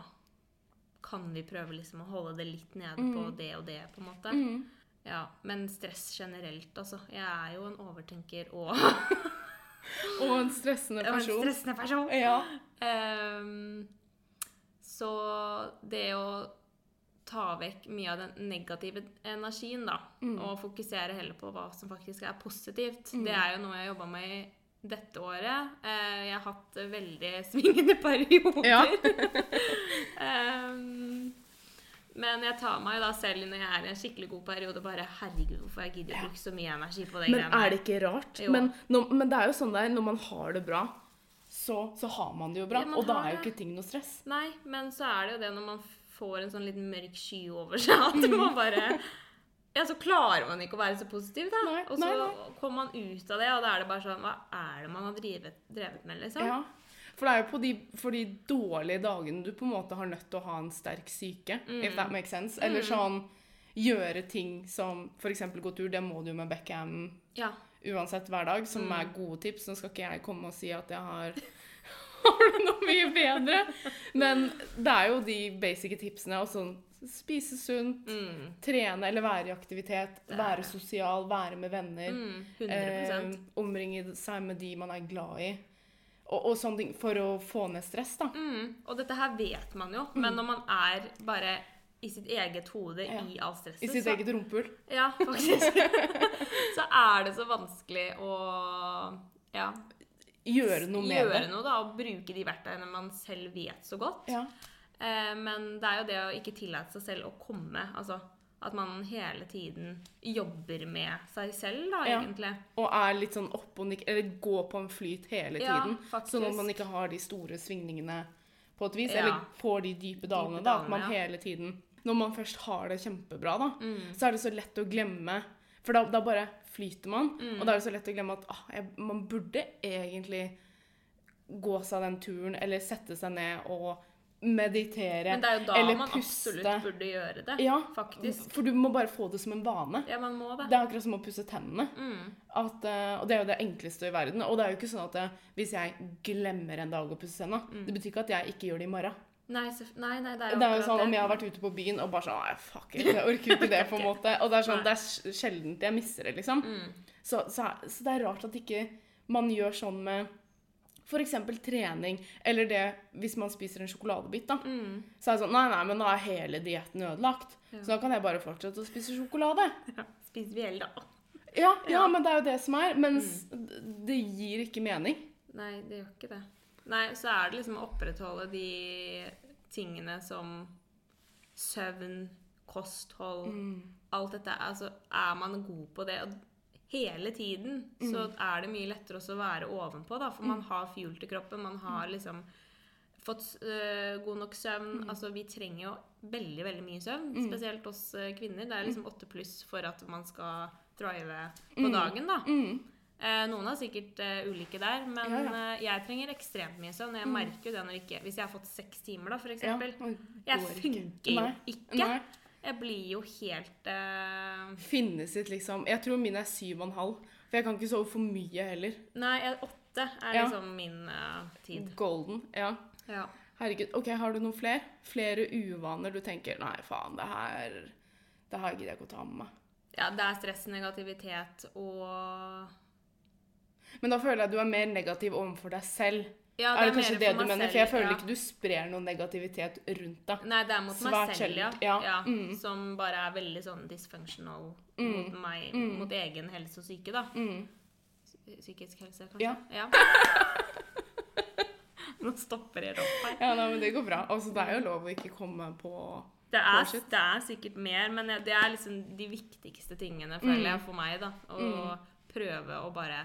kan vi prøve liksom å holde det litt nede på det og det, på en måte. Mm. Ja, Men stress generelt, altså. Jeg er jo en overtenker og Og en stressende en person. stressende person. Ja. Ehm, så det å ta vekk mye av den negative energien, da, og fokusere heller på hva som faktisk er positivt, det er jo noe jeg har jobba med i dette året. Eh, jeg har hatt veldig svingende perioder. Ja. um, men jeg tar meg da selv når jeg er i en skikkelig god periode, bare herregud, hvorfor jeg gidder å bruke så mye energi på det Men greiene er det ikke rart? Men, når, men det er jo sånn der når man har det bra, så, så har man det jo bra. Ja, og da er jo ikke ting noe stress. Nei, men så er det jo det når man får en sånn liten mørk sky over seg, at Mm. man bare Ja, så klarer man ikke å være så positiv, da. Nei, og så nei, kommer man ut av det, og da er det bare sånn Hva er det man har drevet, drevet med, liksom? Ja. For det er jo på de, for de dårlige dagene du på en måte har nødt til å ha en sterk syke. If that makes sense. Eller sånn gjøre ting som f.eks. gå tur. Det må du jo med Beckham Ja. Uansett hver dag, som Mm. er gode tips. Nå skal ikke jeg komme og si at jeg har har du noe mye bedre? Men det er jo de basic tipsene. Og sånn spise sunt, Mm. trene eller være i aktivitet, være sosial, være med venner. Mm, 100 Eh, omringe seg med de man er glad i. Og, og sånne ting for å få ned stress, da. mm. Og dette her vet man jo, men når man er bare i sitt eget hode Ja. i all stresset I sitt så, eget rumpehull. Ja, faktisk. så er det så vanskelig å ja, Gjøre noe med gjøre det. noe, da, og bruke de verktøyene man selv vet så godt. Ja. Eh, men det er jo det å ikke tillate seg selv å komme. Altså at man hele tiden jobber med seg selv, da, Ja. egentlig. Og er litt sånn opp og nikk, eller går på en flyt hele Ja, tiden. faktisk. Sånn at man ikke har de store svingningene på et vis. Ja. Eller får de dype dalene, Dype da. At man ja. hele tiden Når man først har det kjempebra, da, Mm. så er det så lett å glemme. For da, da bare flyter man, Mm. og da er det så lett å glemme at ah, jeg, man burde egentlig gå seg den turen, eller sette seg ned og meditere. Men det er jo da man puste. absolutt burde gjøre det. Ja, Faktisk. For du må bare få det som en vane. Ja, man må det. Det er akkurat som å pusse tennene. Mm. At, eh, og det er jo det enkleste i verden. Og det er jo ikke sånn at eh, hvis jeg glemmer en dag å pusse tennene, det betyr ikke at jeg ikke gjør det i morgen. Nei, nei, nei, det er jo Det er jo sånn sånn om jeg har vært ute på byen og bare sånn Nei, fuck it, jeg orker ikke det, på en måte. Og det er sånn, Nei. det er sj- sjeldent jeg misser det, liksom. Mm. Så, så, så det er rart at ikke man gjør sånn med f.eks. trening, eller det hvis man spiser en sjokoladebit, da. Mm. Så er det sånn Nei, nei, men da er hele dietten ødelagt. Ja. Så da kan jeg bare fortsette å spise sjokolade. Ja, Spiser vi hele, da? Ja, ja, men det er jo det som er. Mens det gir ikke mening. Nei, det gjør ikke det. Nei, så er det liksom å opprettholde de tingene som søvn, kosthold Mm. Alt dette. Altså, er man god på det og hele tiden, så Mm. er det mye lettere å være ovenpå, da. For man har fuel til kroppen. Man har liksom fått øh, god nok søvn. Altså, vi trenger jo veldig, veldig mye søvn. Mm. Spesielt oss øh, kvinner. Det er liksom åtte pluss for at man skal drive på dagen, da. Mm. Eh, noen har sikkert eh, ulike der, men Ja, ja. eh, jeg trenger ekstremt mye søvn. Jeg merker jo det når ikke Hvis jeg har fått seks timer, da, for Ja, jeg funker jo ikke. Nei. Jeg blir jo helt eh, Finnes ikke, liksom Jeg tror min er syv og en halv. For jeg kan ikke sove for mye heller. Nei, åtte er liksom min tid. Golden. Ja. Ja. Herregud. Ok, har du noen flere? Flere uvaner du tenker Nei, faen, det her Det her gidder jeg ikke å ta med meg. ja, det er stress, negativitet og Men da føler jeg at du er mer negativ overfor deg selv. Ja, er det kanskje det du mener? selv, For jeg føler ja. ikke du sprer noen negativitet rundt deg. Nei, det er mot meg selv, ja. ja. ja. Mm. Som bare er veldig sånn dysfunctional mot meg, Mm. mot egen helse og syke, da. Mm. Psykisk helse, kanskje? Ja. ja. Nå stopper jeg opp her. Ja, nei, men det går bra. Altså, det er jo lov å ikke komme på Det er, det er sikkert mer, men det er liksom de viktigste tingene, føler jeg, for meg, da. Å prøve å bare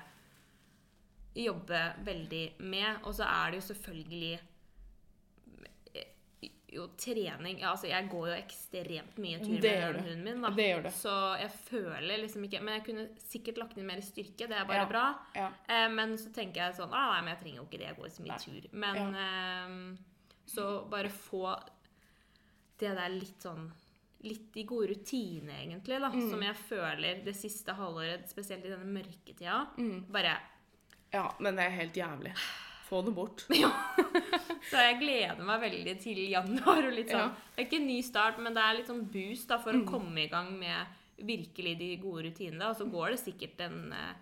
jobbe veldig med. Og så er det jo selvfølgelig eh, jo trening ja, altså Jeg går jo ekstremt mye tur med hunden min. da. Det gjør det. Så jeg føler liksom ikke Men jeg kunne sikkert lagt inn mer styrke. Det er bare Ja. bra. Ja. Eh, men så tenker jeg sånn ah, Nei, men jeg trenger jo ikke det. Jeg går så mye Nei. tur. Men eh, så bare få det der litt sånn Litt i gode rutiner, egentlig, da. Mm. Som jeg føler det siste halvåret, spesielt i denne mørketida. Mm. Bare ja, men det er helt jævlig. Få det bort. Ja. Så jeg gleder meg veldig til januar. og litt sånn, Ja. Mm. Det er ikke en ny start, men det er litt sånn boost da, for å komme i gang med virkelig de gode rutinene. Og så går det sikkert en eh,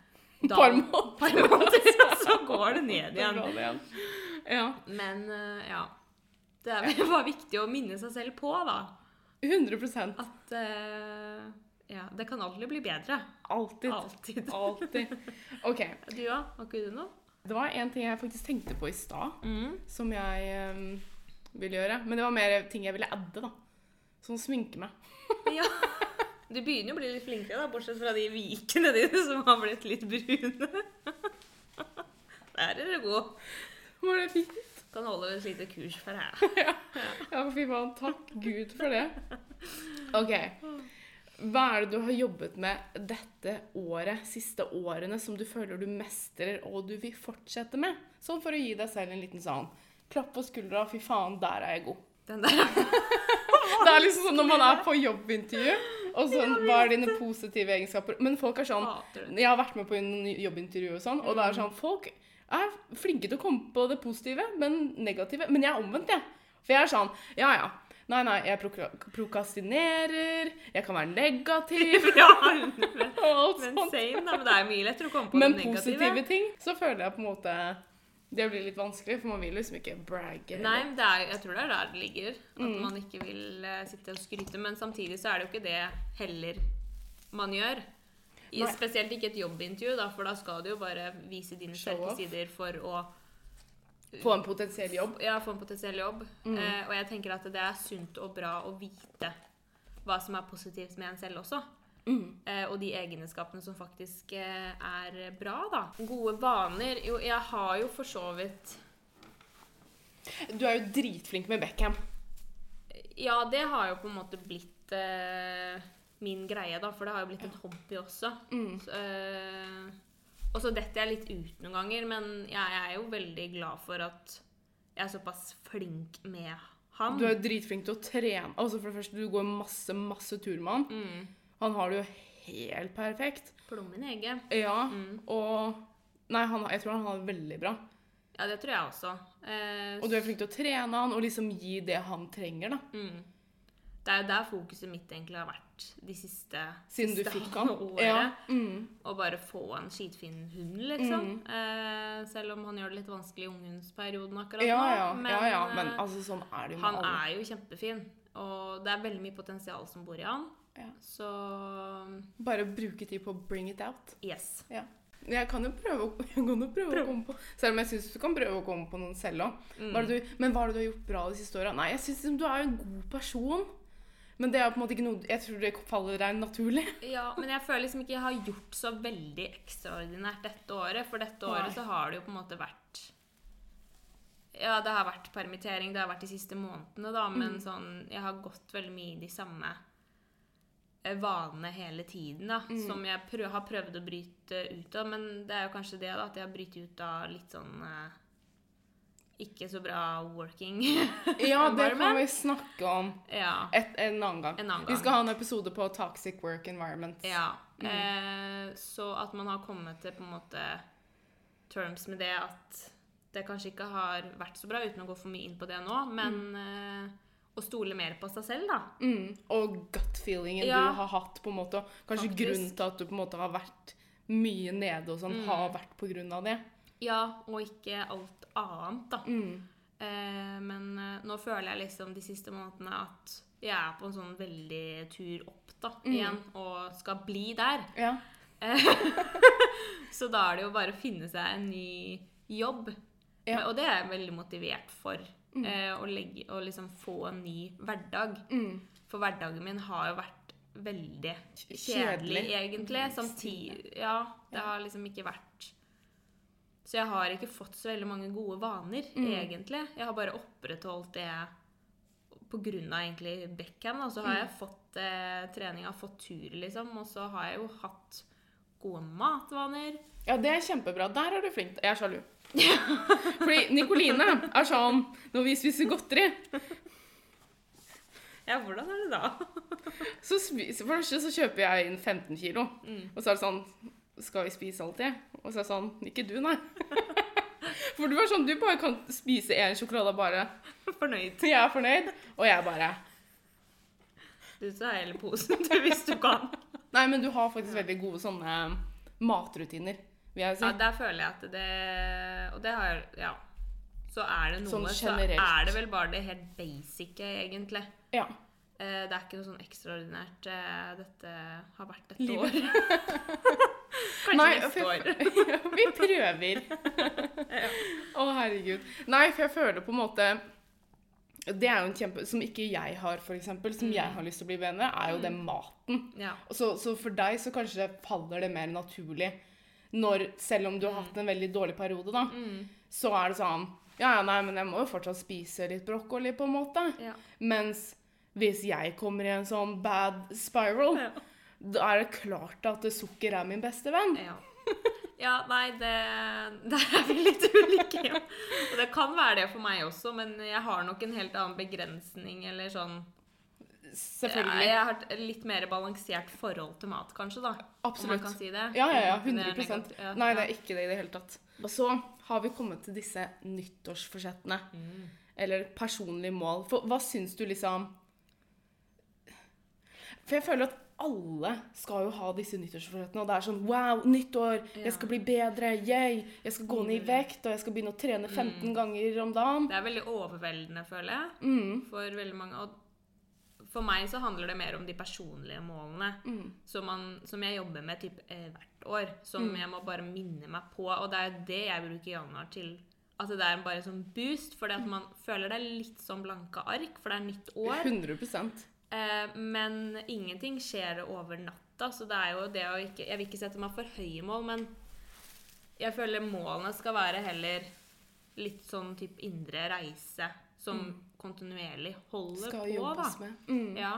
Par dag- par måneder, og så går det ned igjen. Det igjen. Ja. Men eh, ja. Det er bare viktig å minne seg selv på, da. 100 At eh, ja, det kan alltid bli bedre. Alltid. Alltid. Alltid. OK. Du òg? Har ikke du noe? Det var en ting jeg faktisk tenkte på i stad, Mm. som jeg um, ville gjøre. Men det var mer ting jeg ville adde, da. Sånn sminke meg. Ja. Du begynner jo å bli litt flinkere, da, bortsett fra de vikene dine som har blitt litt brune. Der er du god. Var det fint? Kan holde et lite kurs for deg. Ja, fy faen. Takk Gud for det. OK. Hva er det du har jobbet med dette året, siste årene, som du føler du mestrer og du vil fortsette med? Sånn for å gi deg selv en liten sånn klapp på skuldra. Fy faen, der er jeg god. Den der. Det er liksom sånn når man er på jobbintervju, og sånn Hva er dine positive egenskaper? Men folk er sånn Jeg har vært med på jobbintervju og sånn, og det er sånn Folk er flinke til å komme på det positive, men negative. Men jeg er omvendt, jeg. For jeg er sånn Ja, ja. Nei, nei, jeg prokra- prokastinerer, jeg kan være negativ Ja, og alt men sånt. same, da. Men det er mye lettere å komme på Men det negative. Men positive ting, så føler jeg på en måte Det blir litt vanskelig, for man vil liksom ikke bragge. Nei, det er, jeg tror det er der det ligger. At Mm. man ikke vil uh, sitte og skryte. Men samtidig så er det jo ikke det heller man gjør. I, spesielt ikke et jobbintervju, da, for da skal du jo bare vise dine sterke sider for å Få en potensiell jobb. ja, få en potensiell jobb. Mm. Eh, og jeg tenker at det er sunt og bra å vite hva som er positivt med en selv også. Mm. Eh, og de egenskapene som faktisk eh, er bra, da. Gode vaner Jo, jeg har jo for så vidt Du er jo dritflink med Beckham. Ja, det har jo på en måte blitt eh, min greie, da. For det har jo blitt en hobby også. Mm. Så, eh, og så detter jeg litt ut noen ganger, men jeg er jo veldig glad for at jeg er såpass flink med han. Du er dritflink til å trene. Altså For det første, du går masse, masse tur med han. mm. Han har det jo helt perfekt. Plommen egget. Ja, Mm. og Nei, han, jeg tror han har det veldig bra. Ja, det tror jeg også. Eh, Og du er flink til å trene han og liksom gi det han trenger, da. mm. Det er jo der fokuset mitt egentlig har vært de siste Siden du fikk han. året. Ja. Mm. Å bare få en skitfin hund, liksom. Eh, selv om han gjør det litt vanskelig i unghundsperioden akkurat Ja, nå. Men, ja, ja. Men eh, altså, sånn er det jo han alle. er jo kjempefin. Og det er veldig mye potensial som bor i han. Ja. Så Bare bruke tid på å bring it out. yes. Ja. Jeg kan jo prøve, å- kan jo prøve å komme på Selv om jeg syns du kan prøve å komme på noen selv òg. Mm. Men hva er det du har gjort bra de siste åra? Nei, jeg syns liksom, du er en god person. Men det er på en måte ikke noe Jeg tror det faller deg naturlig. Ja, men jeg føler liksom ikke jeg har gjort så veldig ekstraordinært dette året. For dette Nei. året så har det jo på en måte vært Ja, det har vært permittering, det har vært de siste månedene, da, Mm. men sånn Jeg har gått veldig mye i de samme eh, vanene hele tiden, da. Mm. Som jeg prøv, har prøvd å bryte ut av. Men det er jo kanskje det, da, at jeg har brytt ut av litt sånn eh, ikke så bra working. Ja, det kan vi snakke om ja. et, en annen gang. En annen Vi skal ha en episode på toxic work environment. Ja. Mm. Eh, så at man har kommet til på en måte terms med det at det kanskje ikke har vært så bra, uten å gå for mye inn på det nå, men eh, å stole mer på seg selv, da. Mm. Og gut-feelingen Ja. du har hatt, på en måte. Kanskje Faktisk. grunnen til at du på en måte har vært mye nede og sånn, Mm. har vært på grunn av det. Ja, og ikke alt annet, da. Mm. Eh, men eh, nå føler jeg liksom de siste månedene at jeg er på en sånn veldig tur opp, da, Mm. igjen, og skal bli der. Ja. Så da er det jo bare å finne seg en ny jobb. Ja. Og det er jeg veldig motivert for. Eh, å, legge, å liksom få en ny hverdag. Mm. For hverdagen min har jo vært veldig Kjedelig. kjedelig, egentlig. Samtidig Ja, det har liksom ikke vært Så jeg har ikke fått så veldig mange gode vaner, egentlig. Jeg har bare opprettholdt det på grunn av egentlig Beckham. Og så har jeg fått eh, trening, har fått tur, liksom. Og så har jeg jo hatt gode matvaner. ja, det er kjempebra. Der er du flink. Jeg er sjalu. Fordi Nikoline er sånn når vi spiser godteri Ja, hvordan er det da? så For det første så kjøper jeg inn 15 kilo. Mm. Og så er det sånn Skal vi spise alltid? Og så er det sånn Ikke du, nei. For du er sånn Du bare kan spise én sjokolade og bare Fornøyd. Jeg er fornøyd. Og jeg bare Du tar hele posen du, hvis du kan. Nei, men du har faktisk veldig gode sånne matrutiner, vil jeg si. Ja, der føler jeg at det Og det har Ja. Så er det noe, Sånn så er det vel bare det helt basice, egentlig. Ja. Eh, Det er ikke noe sånn ekstraordinært eh, dette har vært dette Livet. år. Kanskje Nei, neste år. Vi prøver. Å, herregud. Nei, for jeg føler på en måte Det er jo en kjempe Som ikke jeg har, eksempel, som jeg har lyst til å bli venner, med, er jo den maten. Ja. Så, så for deg så kanskje faller det mer naturlig når, selv om du har hatt en veldig dårlig periode, da, så er det sånn Ja, ja, nei, men jeg må jo fortsatt spise litt brokkoli, på en måte. Ja. Mens hvis jeg kommer i en sånn bad spiral, Ja. da er det klart at sukker er min beste venn. Ja. ja, nei, det Der er vi litt ulike, ja. Og det kan være det for meg også, men jeg har nok en helt annen begrensning, eller sånn Selvfølgelig. Jeg har et litt mer balansert forhold til mat, kanskje, da. Absolutt. Om man kan si det. Ja, ja, ja. 100 det er. Ja, Nei, det er ikke det i det hele tatt. Og så har vi kommet til disse nyttårsforsettene. Mm. Eller personlige mål. For hva syns du liksom For jeg føler at alle skal jo ha disse nyttårsforsettene. Og det er sånn Wow, nyttår! Ja. Jeg skal bli bedre! Yay! Jeg skal gå ned i vekt, og jeg skal begynne å trene 15 ganger om dagen. Det er veldig overveldende, føler jeg, Mm. for veldig mange. Og for meg så handler det mer om de personlige målene Mm. som, man, som jeg jobber med typ, eh, hvert år. Som Mm. jeg må bare minne meg på. Og det er det jeg bruker januar til. At det er bare en sånn boost, fordi at man føler det er litt som blanke ark, for det er nytt år. 100 Eh, men ingenting skjer over natta, så det er jo det å ikke Jeg vil ikke sette meg for høye mål, men jeg føler målene skal være heller litt sånn type indre reise som kontinuerlig holder Mm. Skal på, jobbes da. med. Mm. Ja.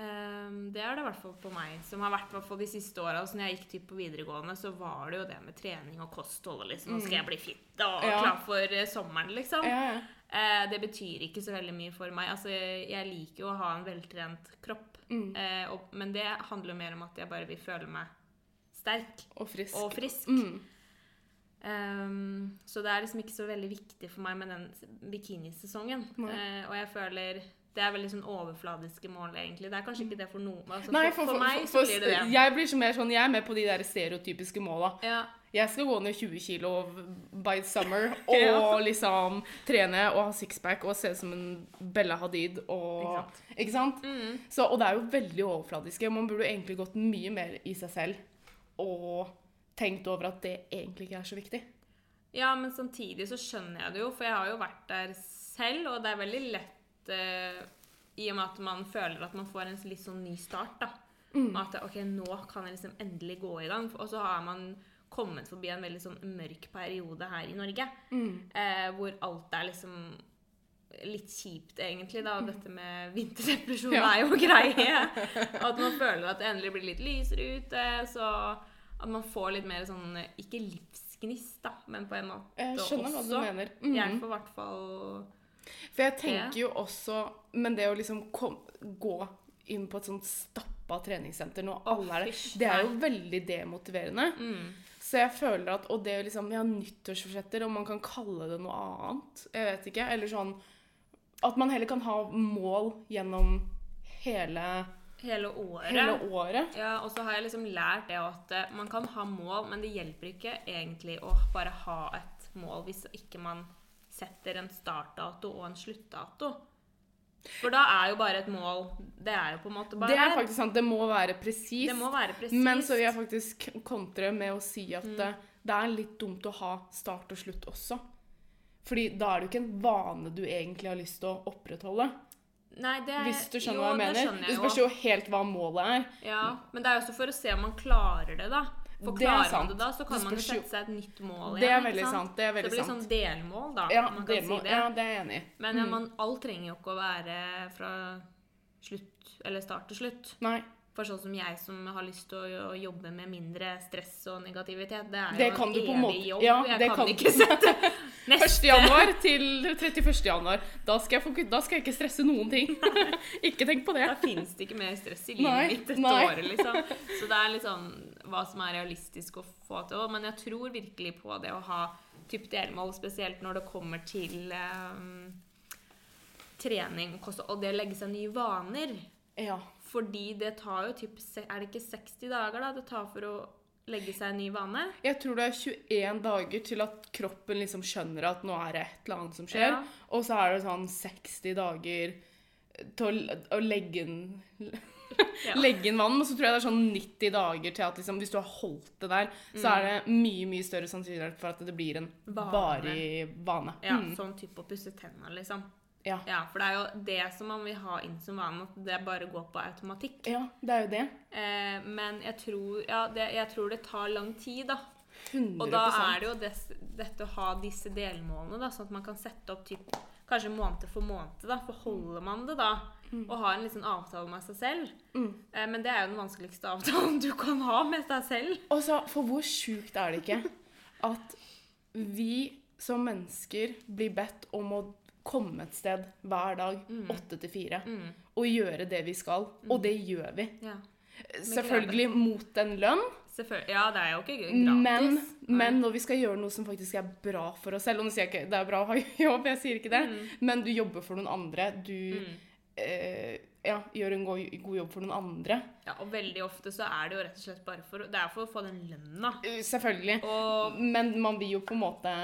Um, det er det i hvert fall på meg. Som har vært i hvert de siste åra. Når jeg gikk typ på videregående, så var det jo det med trening og kosthold. liksom, Nå skal jeg bli fit og Mm. Ja. klar for eh, sommeren, liksom. Ja, ja. Eh, det betyr ikke så veldig mye for meg. Altså, jeg, liker jo å ha en veltrent kropp. Mm. Eh, og, men det handler mer om at jeg bare vil føle meg sterk Og frisk. og frisk. Mm. Um, så det er liksom ikke så veldig viktig for meg med den bikinisesongen. Eh, og jeg føler det er veldig sånn overfladiske mål, egentlig. Det er kanskje ikke det for noen. Altså, Nei, for, for, for, meg så blir det det. Jeg blir så mer sånn, jeg er med på de der stereotypiske måla. Ja, Jeg skal gå ned 20 kilo by summer og Ja. liksom trene og ha sixpack og se ut som en Bella Hadid og Ikke sant? Ikke sant? Mm. Så, og det er jo veldig overfladiske. Man burde jo egentlig gått mye mer i seg selv og tenkt over at det egentlig ikke er så viktig. ja, men samtidig så skjønner jeg det jo, for jeg har jo vært der selv, og det er veldig lett eh, i og med at man føler at man får en litt sånn ny start, da. Mm. At ok, nå kan jeg liksom endelig gå i gang. Og så har man kommet forbi en veldig sånn mørk periode her i Norge. Mm. Eh, hvor alt er liksom litt kjipt, egentlig. da, Dette med vinterdepresjon Ja. er jo greie. At man føler at det endelig blir litt lysere ute. Så at man får litt mer sånn Ikke livsgnist, da, men på en måte Jeg skjønner hva du mener. Mm. Hjelper i hvert fall For jeg tenker jo også Men det å liksom kom, gå inn på et sånt stappa treningssenter når alle er der, det er jo veldig demotiverende. mm, Så jeg føler at Og det liksom Ja, nyttårsforsetter, om man kan kalle det noe annet. Jeg vet ikke. Eller sånn At man heller kan ha mål gjennom hele, hele året. hele året. Ja, og så har jeg liksom lært det at eh, man kan ha mål, men det hjelper ikke egentlig å bare ha et mål hvis ikke man setter en startdato og en sluttdato. For da er jo bare et mål Det er jo på en måte bare Det er faktisk sant. Det må være presist. Det. Men så vil jeg faktisk kontre med å si at Mm. det, det er litt dumt å ha start og slutt også. Fordi da er det jo ikke en vane du egentlig har lyst til å opprettholde. Nei, det, Hvis du skjønner jo, hva jeg mener. Det jeg spørs jo. jo helt hva målet er. Ja, men det er jo også for å se om man klarer det, da. For Det sant. man det da, så kan man jo sette seg et nytt mål igjen. Det er veldig sant. Det er veldig Det blir sånn delmål, da. Ja, man kan si det. ja, det er jeg enig i. Men ja, man, alt trenger jo ikke å være fra slutt, eller start til slutt. Nei. For sånn som jeg som har lyst til å, jobbe med mindre stress og negativitet, det er Det jo en evig måte- jobb. ja, jeg det kan, kan- ikke sette 1. januar til 31. januar. Da skal, jeg, da skal jeg ikke stresse noen ting. ikke tenk på det. Da fins det ikke mer stress i livet mitt dette året, liksom. Så det er litt sånn hva som er realistisk å få til. Men jeg tror virkelig på det å ha typ delmål, spesielt når det kommer til um, trening kost, og det å legge seg nye vaner. Ja. Fordi det tar jo typ Er det ikke 60 dager da det tar for å legge seg en ny vane? Jeg tror det er 21 dager til at kroppen liksom skjønner at nå er det et eller annet som skjer. Ja. Og så er det sånn 60 dager til å, å legge inn Ja. Legge inn vann, og så tror jeg det er sånn 90 dager til at liksom, hvis du har holdt det der, så er det mye mye større sannsynlighet for at det blir en Vane. varig vane. Ja, Mm. Sånn type å pusse tenna, liksom. Ja. Ja, for det er jo det som man vil ha inn som vane, at det bare går på automatikk. ja, det er jo det. Eh, men jeg tror, ja, det, jeg tror det tar lang tid, da. 100 Og da er det jo des, dette å ha disse delmålene, da, sånn at man kan sette opp typ, kanskje måned for måned. da, Forholder man det da, og ha en liksom avtale med seg selv. Mm. Eh, men det er jo den vanskeligste avtalen du kan ha med deg selv. Også, for hvor sjukt er det ikke at vi som mennesker blir bedt om å komme et sted hver dag, åtte til fire, Mm. og gjøre det vi skal. Og det gjør vi. Ja. Selvfølgelig mot en lønn, Ja, det er jo ikke gratis. men, men når vi skal gjøre noe som faktisk er bra for oss selv Og nå sier jeg ikke det er bra å ha jobb, jeg sier ikke det, men du jobber for noen andre. Du Mm. Eh, ja, gjør en god, god jobb for noen andre. Ja, og veldig ofte så er det jo rett og slett bare for Det er for å få den lønna. Eh, Selvfølgelig. Og Men man vil jo på en måte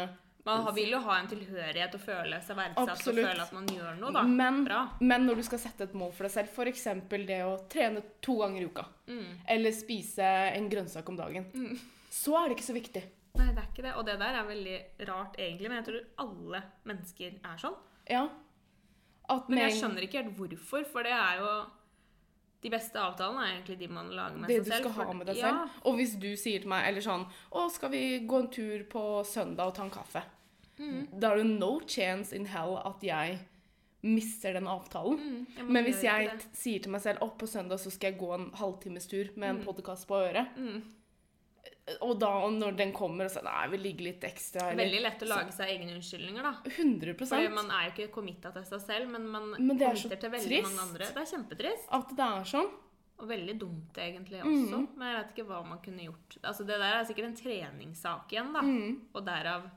man vil jo ha en tilhørighet og føle seg verdsatt Absolutt. og føle at man gjør noe, da. Men, Bra. men når du skal sette et mål for deg selv, f.eks. det å trene to ganger i uka, Mm. eller spise en grønnsak om dagen, så er det ikke så viktig. Nei, det er ikke det. Og det der er veldig rart, egentlig. Men jeg tror alle mennesker er sånn. Ja. At Men jeg skjønner ikke helt hvorfor, for det er jo De beste avtalene er egentlig de man lager med det seg du skal ha med deg ja. selv. Og hvis du sier til meg eller sånn Å, skal vi gå en tur på søndag og ta en kaffe? Mm. Da er det no chance in hell at jeg mister den avtalen. Mm, ja, man Men hvis jeg det. sier til meg selv å, på søndag så skal jeg gå en halvtimes tur med en Mm. podkast på øret, mm. Og da og når den kommer og sier nei, vi ligger litt ekstra, eller Veldig lett å lage seg egne unnskyldninger, da. 100% For man er jo ikke committa til seg selv, men man Men er committer til veldig trist. mange andre. Det er kjempetrist. At det er sånn. Og veldig dumt egentlig også. Mm. Men jeg vet ikke hva man kunne gjort. Altså Det der er sikkert en treningssak igjen, da. Mm, Og derav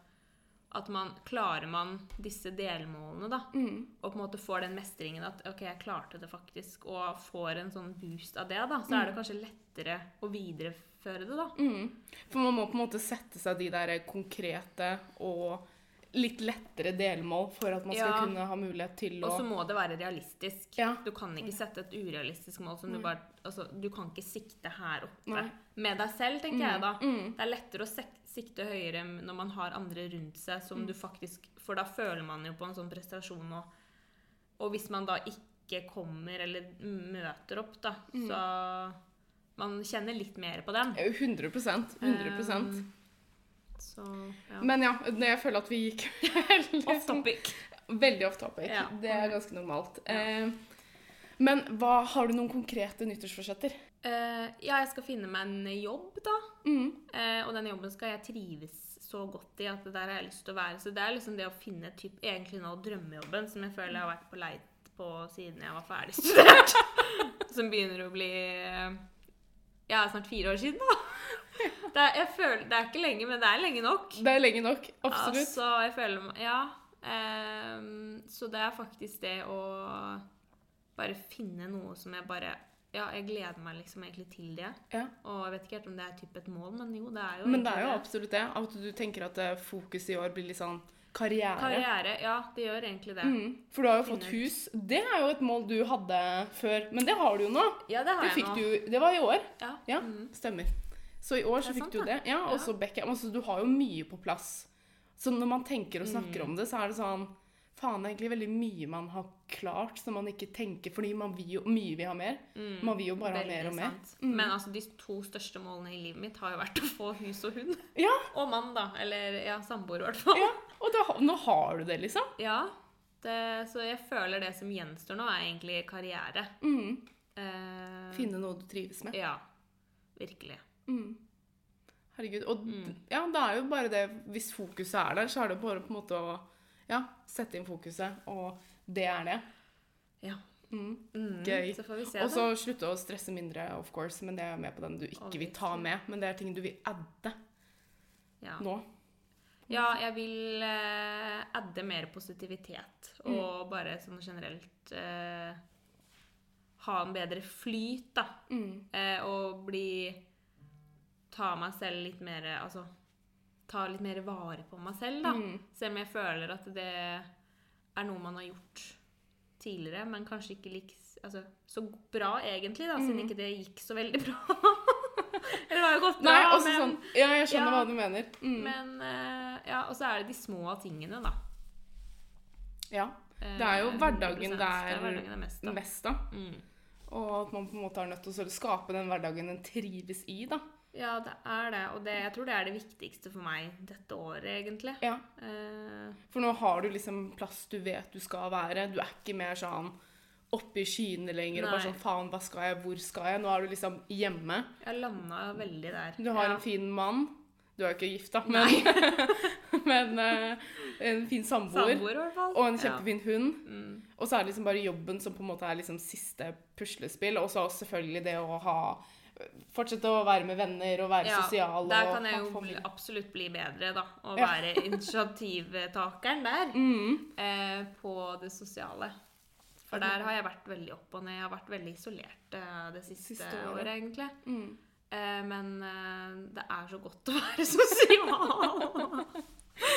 at man klarer man disse delmålene, da. mm, Og på en måte får den mestringen at OK, jeg klarte det faktisk, og får en sånn boost av det, da. Så er det kanskje lettere å videreføre det, da. mm. For man må på en måte sette seg de der konkrete og litt lettere delmål for at man skal Ja. kunne ha mulighet til å Og så må det være realistisk. Ja. Du kan ikke sette et urealistisk mål som du bare Altså, du kan ikke sikte her oppe Nei. med deg selv, tenker jeg da. Mm, Det er lettere å sikte høyere når man har andre rundt seg Mm. som du faktisk For da føler man jo på en sånn prestasjon og Og hvis man da ikke kommer eller møter opp, da, Mm. så Man kjenner litt mer på den. 100% 100 Um, så ja. Men ja, når jeg føler at vi gikk veldig, Off topic. veldig off topic. Ja. Det er ganske normalt. Ja. Eh, men hva, har du noen konkrete nyttårsforsetter? Uh, ja, jeg skal finne meg en jobb, da. Mm. Uh, og den jobben skal jeg trives så godt i at det der har jeg lyst til å være. Så det er liksom det å finne typ, egentlig nå drømmejobben som jeg føler jeg har vært på leit på siden jeg var ferdig studert. som begynner å bli Ja, snart fire år siden, da. Det er, jeg føler, det er ikke lenge, men det er lenge nok. Det er lenge nok. Absolutt. Altså, jeg føler Ja. Um, så det er faktisk det å bare finne noe som jeg bare Ja, jeg gleder meg liksom egentlig til det. Ja. Og jeg vet ikke helt om det er typ et mål, men jo, det er jo Men det er jo absolutt det. At du tenker at fokuset i år blir litt sånn karriere. Karriere, ja, det gjør egentlig det. Mm. For du har jo fått hus. Det er jo et mål du hadde før, men det har du jo nå. Ja, det har Det jeg nå. du Det var i år. Ja. Ja, mm. stemmer. Så i år så fikk sant, du det. Ja, og så Beckham. Altså, du har jo mye på plass. Så når man tenker og snakker Mm. om det, så er det sånn Faen, det er egentlig veldig mye man har klart som man ikke tenker, fordi man vil jo mye vil ha mer. Mm, Man vil jo bare ha mer og mer. Mm. Men altså, de to største målene i livet mitt har jo vært å få hus og hund. Ja. Og mann, da. Eller ja, samboer, i hvert fall. Ja, og da, nå har du det, liksom. Ja, det, så jeg føler det som gjenstår nå, er egentlig karriere. Mm. Eh, Finne noe du trives med. Ja, virkelig. Mm. Herregud. Og Mm. ja, det er jo bare det Hvis fokuset er der, så er det bare på en måte å ja, sette inn fokuset, og det er det. Ja. Mm. Mm, Gøy. Så får vi se, Og så slutte å stresse mindre, of course, men det er med på den du ikke vil ta med. Men det er ting du vil adde Ja. nå. ja, jeg vil eh, adde mer positivitet. Og bare sånn generelt eh, ha en bedre flyt, da. Mm. Eh, og bli Ta meg selv litt mer Altså ta litt mer vare på meg selv, da. Mm. Selv om jeg føler at det er noe man har gjort tidligere, men kanskje ikke like, altså, så bra egentlig, da, siden Mm. ikke det gikk så veldig bra. Eller det har jo gått bra, Nei, også men, sånn Ja, jeg skjønner Ja. hva du mener. Mm. men eh, Ja, og så er det de små tingene, da. Ja. Det er jo Eh, hverdagen det er hverdagen er mest, da. mest da. Mm. Og at man på en måte er nødt til å skape den hverdagen en trives i, da. Ja, det er det. Og det, jeg tror det er det viktigste for meg dette året, egentlig. Ja. Eh, For nå har du liksom plass du vet du skal være. Du er ikke mer sånn oppe i skyene lenger og bare sånn faen, hva skal jeg, hvor skal jeg? Nå er du liksom hjemme. jeg landa veldig der. Du har ja. en fin mann. Du er jo ikke gift, da, men, men uh, en fin samboer. samboer, i hvert fall. Og en kjempefin hund. Mm. Og så er det liksom bare jobben som på en måte er liksom siste puslespill. Og så selvfølgelig det å ha Fortsette å være med venner og være Ja, sosial. Der kan jeg jo bli, absolutt bli bedre, da. Å Ja. være initiativtakeren der. Mm. Eh, på det sosiale. For der har jeg vært veldig opp og ned. Jeg har vært veldig isolert eh, det siste, Siste året. året, egentlig. Mm. Eh, men eh, det er så godt å være sosial.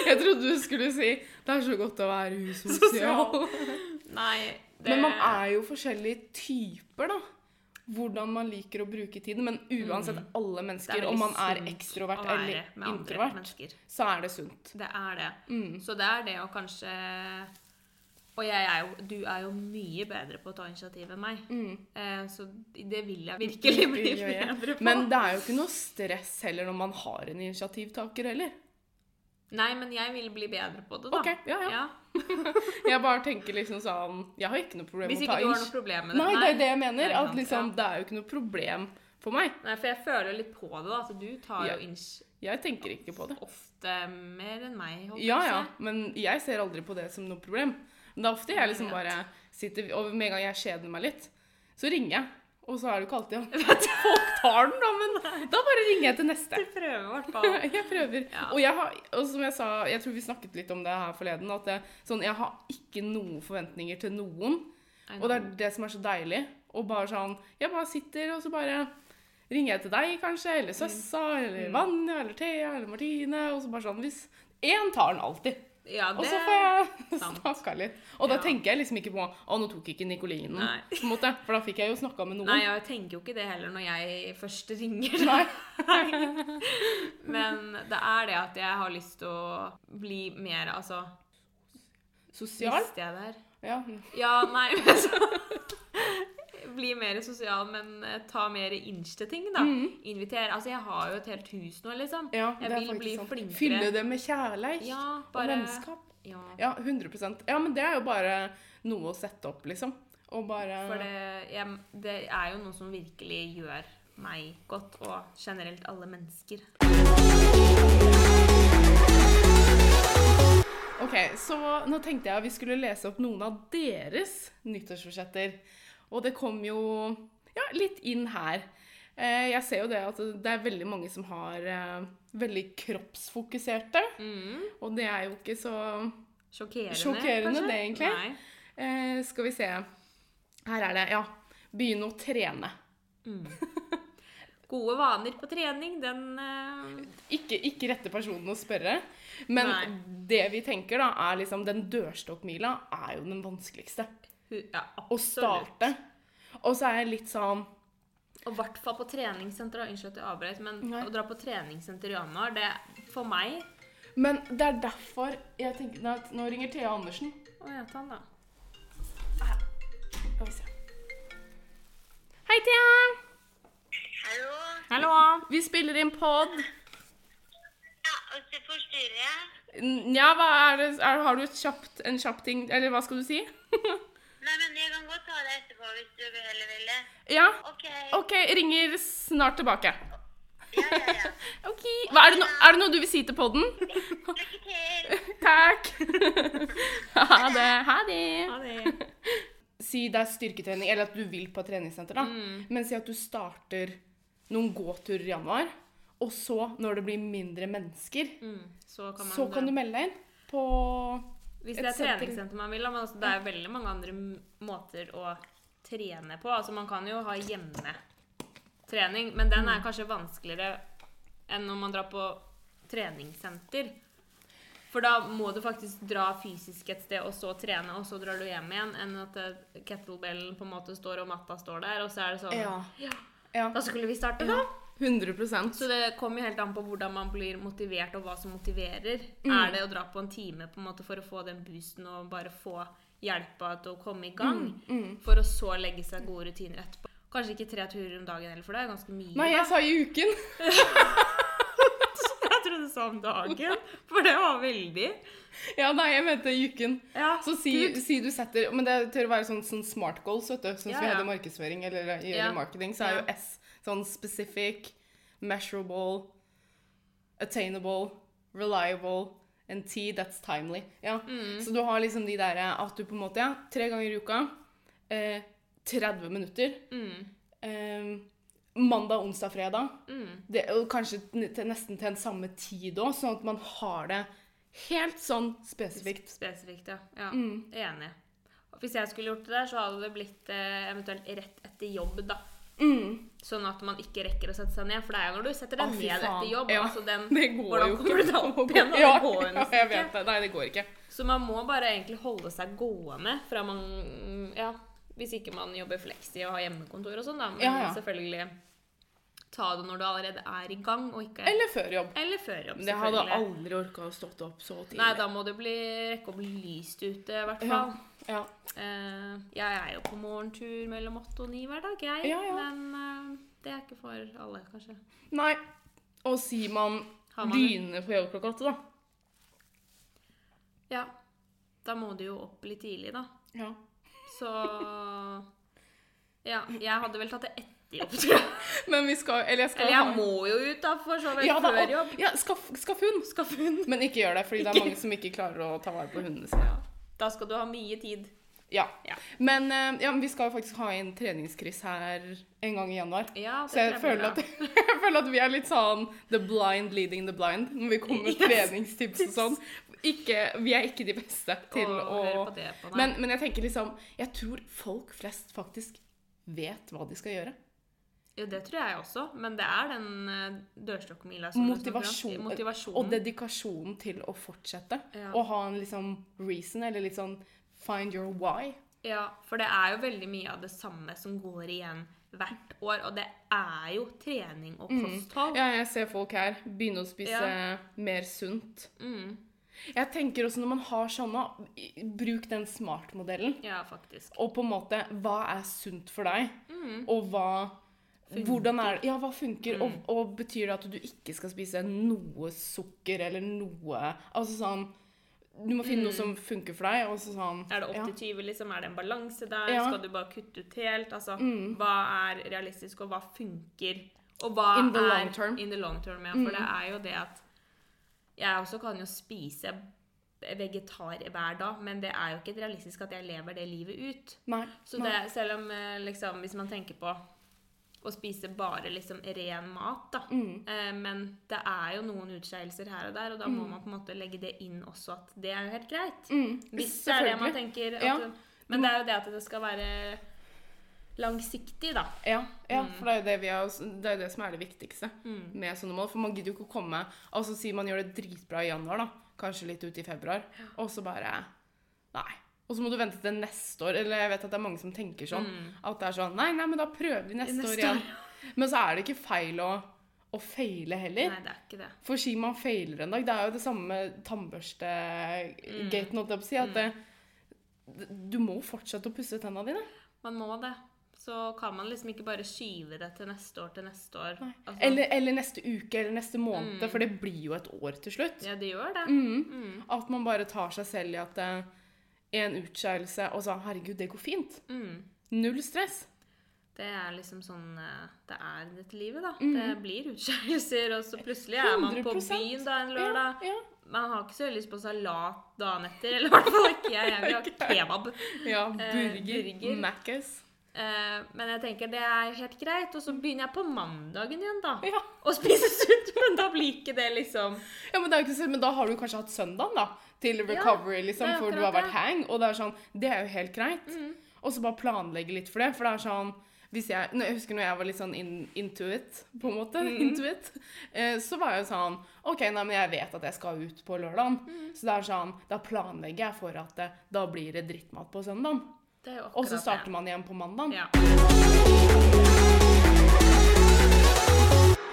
Jeg trodde du skulle si 'det er så godt å være usosial'. Nei, det Men man er jo forskjellige typer, da. Hvordan man liker å bruke tiden. Men uansett, Mm. alle er mennesker, om man er ekstrovert eller introvert, mennesker. så er det sunt. Det er det. Mm. Så det er det å kanskje Og er jo, du er jo mye bedre på å ta initiativ enn meg. Mm. Eh, så det vil jeg virkelig bli bedre på. Men det er jo ikke noe stress heller når man har en initiativtaker heller. Nei, men jeg vil bli bedre på det, da. Ok, ja, ja. Ja. Jeg bare tenker liksom sånn Jeg har ikke noe problem med å ta inch. Hvis ikke du har noe problem med det. Nei, det er det jeg mener. At liksom, det er jo ikke noe problem for meg. Nei, for jeg føler litt på det, da. At du tar jo inch Jeg tenker ikke på det. ofte mer enn meg. holdt jeg Ja, på å ja, men jeg ser aldri på det som noe problem. Men det er ofte jeg liksom bare sitter Og med en gang jeg kjeder meg litt, så ringer jeg. Og så er det jo ikke alltid at folk tar den, da, men da bare ringer jeg til neste. Du prøver i hvert fall. Jeg prøver. Ja. Og jeg har, og som jeg sa, jeg tror vi snakket litt om det her forleden, at jeg, sånn, jeg har ikke noen forventninger til noen. Og det er det som er så deilig. Og bare sånn Jeg bare sitter, og så bare ringer jeg til deg, kanskje, eller Søssa, eller Mm. Vanja, eller Thea, eller Martine, og så bare sånn Hvis én tar den alltid. Ja, Og så får jeg snakka litt. Og da Ja. tenker jeg liksom ikke på Å, nå tok ikke Nikolinen. På en måte, for da fikk jeg jo snakka med noen. Nei, jeg tenker jo ikke det heller når jeg først ringer. Nei. Men det er det at jeg har lyst til å bli mer Altså Sosial? Visste jeg det her? Ja. Ja, nei, men så Bli mer sosial, men eh, ta mer inch til ting, da. Mhm. Invitere. Altså, jeg har jo et helt hus nå, liksom. ja Jeg vil bli sant. flinkere. Fylle det med kjærlighet Ja, og bare vennskap. Ja. Ja, 100% Ja, men det er jo bare noe å sette opp, liksom. Og bare For det, jeg, det er jo noe som virkelig gjør meg godt, og generelt alle mennesker. Ok, så nå tenkte jeg at vi skulle lese opp noen av deres nyttårsforsetter. Og det kom jo ja, litt inn her. Eh, jeg ser jo det at det er veldig mange som har eh, veldig kroppsfokuserte. Mm. Og det er jo ikke så Sjokkerende, Sjokkerende det, egentlig. Eh, Skal vi se. Her er det. Ja. Begynne å trene. Gode vaner på trening, den uh... Ikke, ikke rette personen å spørre. Men Nei. det vi tenker, da, er liksom Den dørstokkmila er jo den vanskeligste. Ja, Å starte. Og så er jeg litt sånn Og i hvert fall på treningssenter. Unnskyld at jeg avbrøt, men Nei. å dra på treningssenter i januar, det for meg Men det er derfor jeg tenker Nå, nå ringer Thea Andersen. Å ja, ta den, da. Skal vi se. Hei, Thea! Hallo? Hallo! Vi spiller inn pod. Ja, og så forstyrrer jeg. Nja, hva er det er, Har du et kjapt, en kjapp ting Eller hva skal du si? Nei, men jeg kan godt ta det etterpå hvis du heller vil det. ja? Ok. OK, ringer snart tilbake. Ja, ja, ja. OK. Hva, er, det no, er det noe du vil si til podden? Lykke til. Takk. ha det. Ha det. Ha det. Si det er styrketrening, eller at du vil på et treningssenter, da. Mm. Men si at du starter noen gåturer i januar, og så, når det blir mindre mennesker, Mm, så kan man så kan du melde deg inn på Hvis det er senter. treningssenter man vil, men altså, det er veldig mange andre måter å trene på. Altså, man kan jo ha hjemmetrening, men den Mm. er kanskje vanskeligere enn når man drar på treningssenter. For da må du faktisk dra fysisk et sted, og så trene, og så drar du hjem igjen, enn at eh, kettlebellen på en måte står, og matta står der, og så er det sånn Ja. Ja, ja. Da skulle vi starte, da. 100% Så det kommer helt an på hvordan man blir motivert, og hva som motiverer. Mm. Er det å dra på en time på en måte for å få den boosten og bare få hjelpa til å komme i gang? Mm, For å så legge seg gode rutiner etterpå. Kanskje ikke tre turer om dagen heller, for det er ganske mye. Nei, jeg sa i uken. Jeg trodde du sa om dagen, for det var veldig Ja, nei, jeg mente i uken. Ja, Så si, si du setter Men det tør å være sånn, sånn smart goals, vet du. Sånn som Ja, vi ja. hadde markedsføring eller eller marketing, så er jo. S sånn specific, measurable, attainable, reliable and T that's timely. Ja. Mm. Så du har liksom de der at du på en måte Ja, tre ganger i uka. Eh, 30 minutter. mm, Eh, mandag, onsdag, fredag. mm. Det, og kanskje til, nesten til en samme tid òg, sånn at man har det helt sånn spesifikt. Spesifikt, ja. ja. Mm. Enig. Og Hvis jeg skulle gjort det der, så hadde det blitt eh, eventuelt rett etter jobb, da. Mm. Sånn at man ikke rekker å sette seg ned. For det er jo når du setter deg ah, ned etter jobb. Ja, altså den, Det går hvordan kommer du deg opp igjen? Ja, ja, jeg vet det. Nei, det går ikke. Så man må bare egentlig holde seg gående fra man Ja, hvis ikke man jobber fleksi og har hjemmekontor og sånn, da. Men Ja, selvfølgelig ta det når du allerede er i gang, ikke Eller før jobb. Eller før jobb, selvfølgelig. Det hadde aldri orka å stått opp så tidlig. Nei, da må det bli, rekke å bli lyst ute, i hvert fall. Ja. Eh, jeg er jo på morgentur mellom åtte og ni hver dag, jeg. Ja, ja. Men uh, det er ikke for alle, kanskje. Nei. Og sier man man- begynner på jobb klokka åtte, da. Ja. Da må du jo opp litt tidlig, da. Ja. Så Ja, jeg hadde vel tatt det etter jobb, tror jeg. Men vi skal Eller jeg skal Eller jeg må jo ut, da, for så vidt ja, før jobb. Ja, skaff, skaff hund. Skaff hund. Men ikke gjør det, fordi det er mange som ikke klarer å ta vare på hundene sine. Ja. Da skal du ha mye tid. Ja. Ja. Men eh, ja, men vi skal jo faktisk ha inn treningskryss her en gang i januar. Ja, Så jeg føler, at, jeg føler at vi er litt sånn the blind leading the blind når vi kommer med Yes. treningstips og sånn. Ikke, vi er ikke de beste til Å å på det på, men, men jeg tenker liksom Jeg tror folk flest faktisk vet hva de skal gjøre. Jo, det tror jeg også, men det er den uh, dørstokkmila. Motivasjon, Motivasjonen. og dedikasjonen til å fortsette. Ja. Og ha en liksom reason, eller litt sånn find your why. Ja, for det er jo veldig mye av det samme som går igjen hvert år, og det er jo trening og kosthold. Mm. Ja, jeg ser folk her begynne å spise Ja. mer sunt. Mm, Jeg tenker også når man har sånne, bruk den smart-modellen. ja faktisk. Og på en måte, hva er sunt for deg? Mm. Og hva Hvordan er det? Ja, hva funker? Og, og betyr det at du ikke skal spise noe sukker eller noe Altså sånn Du må finne noe som funker for deg, sånn Mm. Er det ja. 80-20, liksom? Er det en balanse der? Ja. Mm. Skal du bare kutte ut helt? Altså, hva er realistisk, og hva funker? Og hva In the er long term. Mm. In the long term, ja. For det er jo det at Jeg også kan jo spise vegetar hver dag, men det er jo ikke realistisk at jeg lever det livet ut. Nei. Så det, selv om eh, liksom, hvis man tenker på å spise bare liksom ren mat, da. Mm. Eh, men det er jo noen utskeielser her og der, og da må man på en måte legge det inn også at det er jo helt greit. Mm, Hvis det er det man tenker. At, Ja. Men det er jo det at det skal være langsiktig, da. Ja, ja Mm. for det er jo det, vi har, det er det som er det viktigste med sånne mål. For man gidder jo ikke å komme Altså si man gjør det dritbra i januar, da. Kanskje litt ut i februar. Og så bare Nei. Og så må du vente til neste år. Eller jeg vet at det er mange som tenker sånn. At det er sånn Nei, nei, men da prøver vi neste, Mm. Neste år igjen. Men så er det ikke feil å, å feile heller. Nei, det er ikke det. For si man feiler en dag, det er jo det samme med tannbørste-gaten, holdt jeg på å si. At det, du må fortsette å pusse tennene dine. Man må det. Så kan man liksom ikke bare skyve det til neste år til neste år. Altså, Eller, eller neste uke eller neste måned, for det blir jo et år til slutt. Ja, det gjør det. Mm. At man bare tar seg selv i at eh, en utskeielse og så herregud, det går fint. Mm. Null stress. Det er liksom sånn eh, det er dette livet, da. Mm. Det blir utskeielser, og så plutselig er man på 100%. byen da en lørdag. Ja, Man har ikke så lyst på salat dagen etter. Eller i hvert fall ikke jeg. Jeg vil ha kebab. ja. Eh, Burger. burger. Macca's. Uh, men jeg tenker det er helt greit. Og så begynner jeg på mandagen igjen, da. Ja. Og spise sunt. Men da blir ikke det liksom ja, men det er jo ikke så, men da har du kanskje hatt søndagen, da. Til recovery, liksom, er for du har vært hang. Og det er sånn Det er jo helt greit. Og så bare planlegge litt for det. For det er sånn hvis jeg, jeg husker når jeg var litt sånn in, into it, på en måte, into it, eh, så var jeg jo sånn OK, nei, men jeg vet at jeg skal ut på lørdagen. Så det er sånn, da planlegger jeg for at det, da blir det drittmat på søndagen. Og så starter man igjen på mandagen. Ja.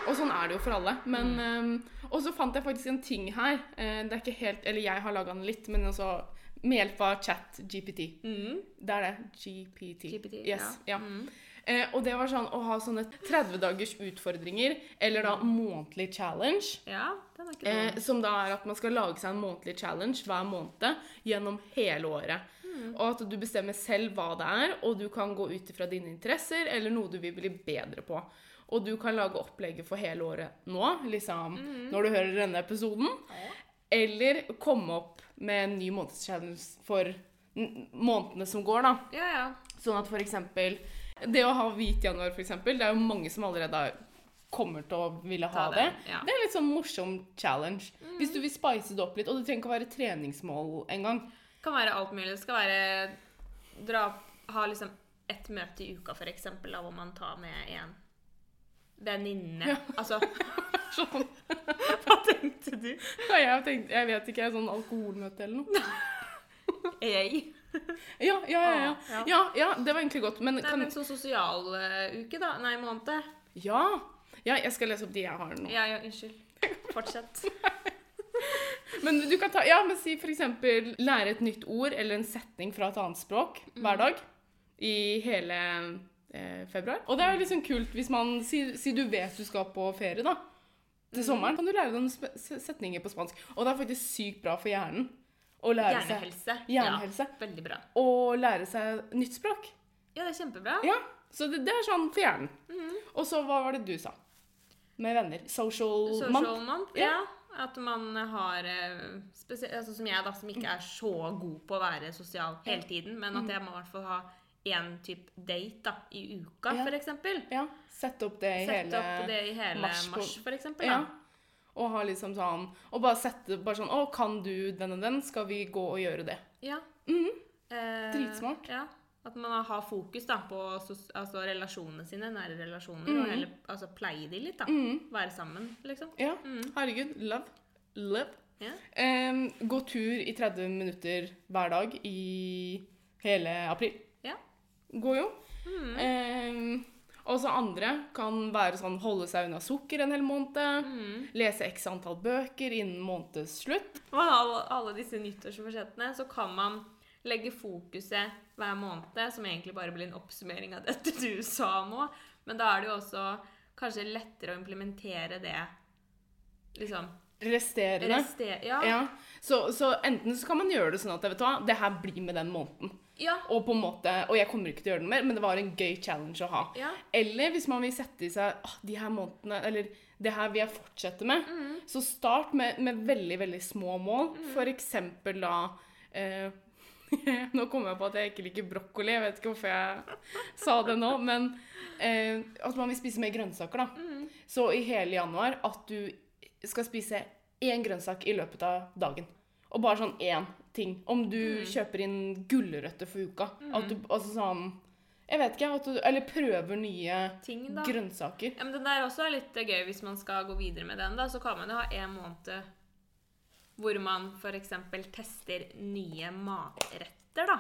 Og sånn er det jo for alle. Men ehm, Og så fant jeg faktisk en ting her. Uh, det er ikke helt Eller jeg har laga den litt, men altså med hjelp av chat GPT. Mm. Det er det. GPT. GPT, yes, ja. ja. Mm. Eh, og det var sånn å ha sånne 30 dagers utfordringer, eller da månedlig challenge. Ja, den er ikke Eh, som da er at man skal lage seg en månedlig challenge hver måned gjennom hele året. Og at du bestemmer selv hva det er, og du kan gå ut ifra dine interesser eller noe du vil bli bedre på. Og du kan lage opplegget for hele året nå, liksom når du hører denne episoden. Eller komme opp med en ny månedschallenge for månedene som går, da. Ja, ja. Sånn at eksempel Det å ha hvit januar, eksempel, det er jo mange som allerede har- kommer til å ville ha det. det, ja. Det er litt sånn morsom challenge. Hvis du vil spice det opp litt. Og det trenger ikke å være treningsmål engang. Kan være alt mulig. Det skal være dra, Ha liksom ett møte i uka, da, hvor man tar med en venninne. Ja. Altså, Sånn. hva tenkte du? Ja, jeg, tenkte, tenkt, jeg vet ikke, sånn alkoholmøte eller noe. Jeg. Ja, ja, ja. Ja, Ja. ja, ja det var egentlig godt. Men Nei, kan men sosial uke da. Nei, måned. Ja. Ja, jeg skal lese opp de jeg har nå. Ja, ja, unnskyld. Fortsett. Men du kan ta, ja, men si for eksempel lære et nytt ord eller en setning fra et annet språk hver dag i hele eh, februar. Og det er jo liksom kult hvis man, sier si du vet du skal på ferie da, til sommeren, kan du lære deg noen setninger på spansk. Og det er faktisk sykt bra for hjernen å lære seg, Hjernehelse. Hjernehelse. Ja, veldig bra. Og lære seg nytt språk. Ja, det er kjempebra. Ja, så det, det er sånn for hjernen. Og så hva var det du sa? Med venner. Social, Social month. month, Ja. ja. At man har eh, spesielt, altså Som jeg, da, som ikke er så god på å være sosial hele tiden, men Mm. at jeg må i hvert fall ha én type date da, i uka, Ja. eksempel. Ja, sette opp det i Sette hele opp det i hele mars mars, på- for eksempel. Ja. Og ha liksom sånn Og bare sette bare sånn Å, kan du den og den? Skal vi gå og gjøre det? Ja. Eh, Dritsmart. Ja. At man har fokus da, på altså, relasjonene sine, nære relasjoner, Mm. og heller altså, pleie de litt. da. Være sammen, liksom. Ja. Herregud. Love. Love. Ja. Em, gå tur i 30 minutter hver dag i hele april. Går jo. Em, og så andre kan være sånn holde seg unna sukker en hel måned. Lese x antall bøker innen månedens slutt. Og alle, alle disse nyttårsforsettene, så kan man legge fokuset hver måned, som egentlig bare blir en oppsummering av dette du sa nå. Men da er det jo også kanskje lettere å implementere det liksom Resterende. rester, ja. Ja, så, så enten så kan man gjøre det sånn at vet du hva, det her blir med den måneden. ja. Og på en måte, og jeg kommer ikke til å gjøre noe mer, men det var en gøy challenge å ha. Ja. Eller hvis man vil sette i seg ah, de her månedene, eller det her vil jeg fortsette med, så start med, med veldig, veldig små mål. For eksempel da eh, Nå kommer jeg på at jeg ikke liker brokkoli. Jeg vet ikke hvorfor jeg sa det nå. Men eh, at man vil spise mer grønnsaker, da. Så i hele januar at du skal spise én grønnsak i løpet av dagen. Og bare sånn én ting. Om du kjøper inn gulrøtter for uka. At du, altså sånn Jeg vet ikke. Du, eller prøver nye Ting, grønnsaker. Ja, men Den der også er litt eh, gøy hvis man skal gå videre med den. da, Så kan man jo ha en måned hvor man f.eks. tester nye matretter, da.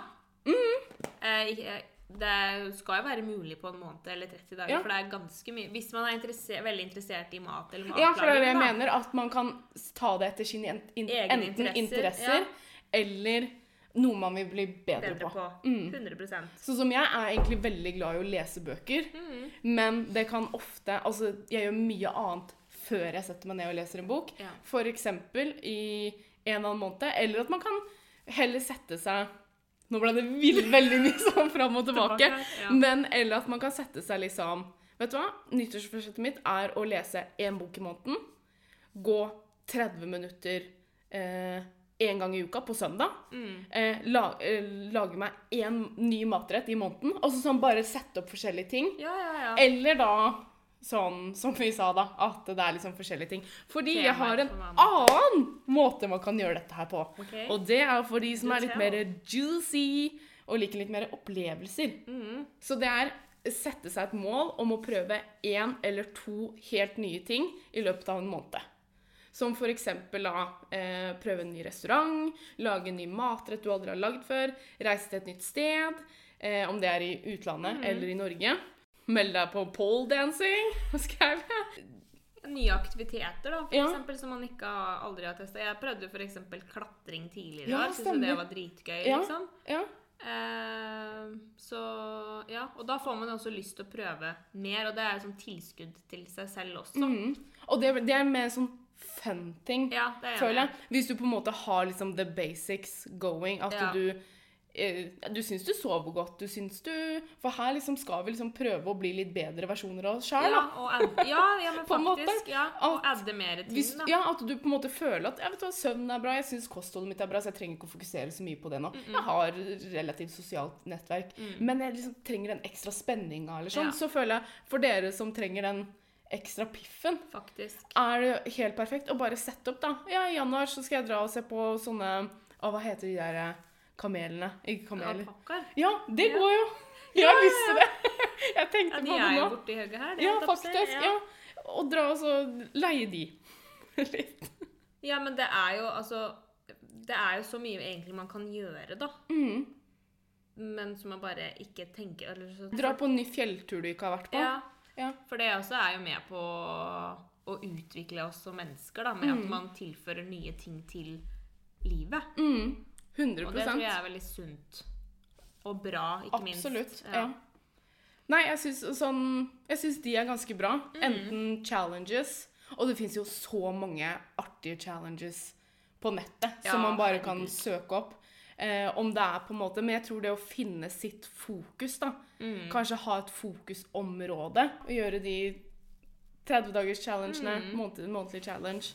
Eh, ikke- det skal jo være mulig på en måned eller 30 dager, Ja. for det er ganske mye Hvis man er interesser, veldig interessert i mat eller Ja, for det er det jeg da. mener. At man kan ta det etter sine in, enten interesser, interesser, ja. eller noe man vil bli bedre, Bedre på. på. Mm. 100 Sånn som jeg er egentlig veldig glad i å lese bøker, Mm. men det kan ofte Altså, jeg gjør mye annet før jeg setter meg ned og leser en bok. Ja. For eksempel i en eller annen måned. Eller at man kan heller sette seg Nå ble det vill, veldig mye sånn fram og tilbake. Tilbake, ja. Men eller at man kan sette seg liksom Vet du hva? Nyttårsforsettet mitt er å lese én bok i måneden. Gå 30 minutter én gang i uka på søndag. Mm. Eh, la, eh, lage meg én ny matrett i måneden. Og så sånn bare sette opp forskjellige ting. Ja, ja, ja. Eller da sånn som vi sa, da, at det er liksom forskjellige ting. Fordi jeg har en annen måte man kan gjøre dette her på. Okay. Og det er for de som er litt mer juicy og liker litt mer opplevelser. Mm. Så det er sette seg et mål om å prøve én eller to helt nye ting i løpet av en måned. Som eksempel da eh, prøve en ny restaurant, lage en ny matrett du aldri har lagd før, reise til et nytt sted, eh, om det er i utlandet eller i Norge. Meld deg på poledancing, skrev jeg. Nye aktiviteter, da, for Ja. eksempel, som man ikke aldri har testa. Jeg prøvde eksempel klatring tidligere i Ja, år. Syntes det var dritgøy, Ja. liksom. Ja. Eh, så ja, og da får man også lyst til å prøve mer, og det er sånn tilskudd til seg selv også. Mm. Og det, det er mer sånn fun ting, Ja, er føler jeg. Hvis du på en måte har liksom the basics going, at du du syns du sover godt, du syns du For her liksom skal vi liksom prøve å bli litt bedre versjoner av oss sjøl, Ja, og ja, ja, men faktisk. Ja, og adde mer ting, Hvis, ja, At du på en måte føler at jeg vet hva, søvn er bra, jeg syns kostholdet mitt er bra, så jeg trenger ikke å fokusere så mye på det nå. Jeg har relativt sosialt nettverk, men jeg liksom trenger den ekstra spenninga eller sånn. Ja. Så føler jeg for dere som trenger den ekstra piffen, Faktisk. er det helt perfekt å bare sette opp, da. Ja, i januar så skal jeg dra og se på sånne Å, hva heter de der eh, kamelene? Ikke kameler. Alpakkaer. Ja, det Ja. går jo! Jeg visste det! Jeg Ja, tenkte på er det nå. borti her. de, Ja, jo jeg på å si. faktisk. Ja. Og dra og så leie de. Litt. Ja, men det er jo altså Det er jo så mye egentlig man kan gjøre, da. Mm. Men som man bare ikke tenker eller så, Dra på en ny fjelltur du ikke har vært på. Ja, Ja. for det også er jo med på å utvikle oss som mennesker, da, med Mm. at man tilfører nye ting til livet. Mm. 100 Og det tror jeg er veldig sunt. Og bra, ikke minst. Absolutt. Ja. Nei, jeg syns sånn de er ganske bra. Mm. Enten challenges Og det fins jo så mange artige challenges på nettet Ja, som man bare kan søke opp. Eh, om det er på en måte Men jeg tror det å finne sitt fokus, da Mm. Kanskje ha et fokusområde og gjøre de 30-dagers-challengene, Mm. måned, månedlig challenge.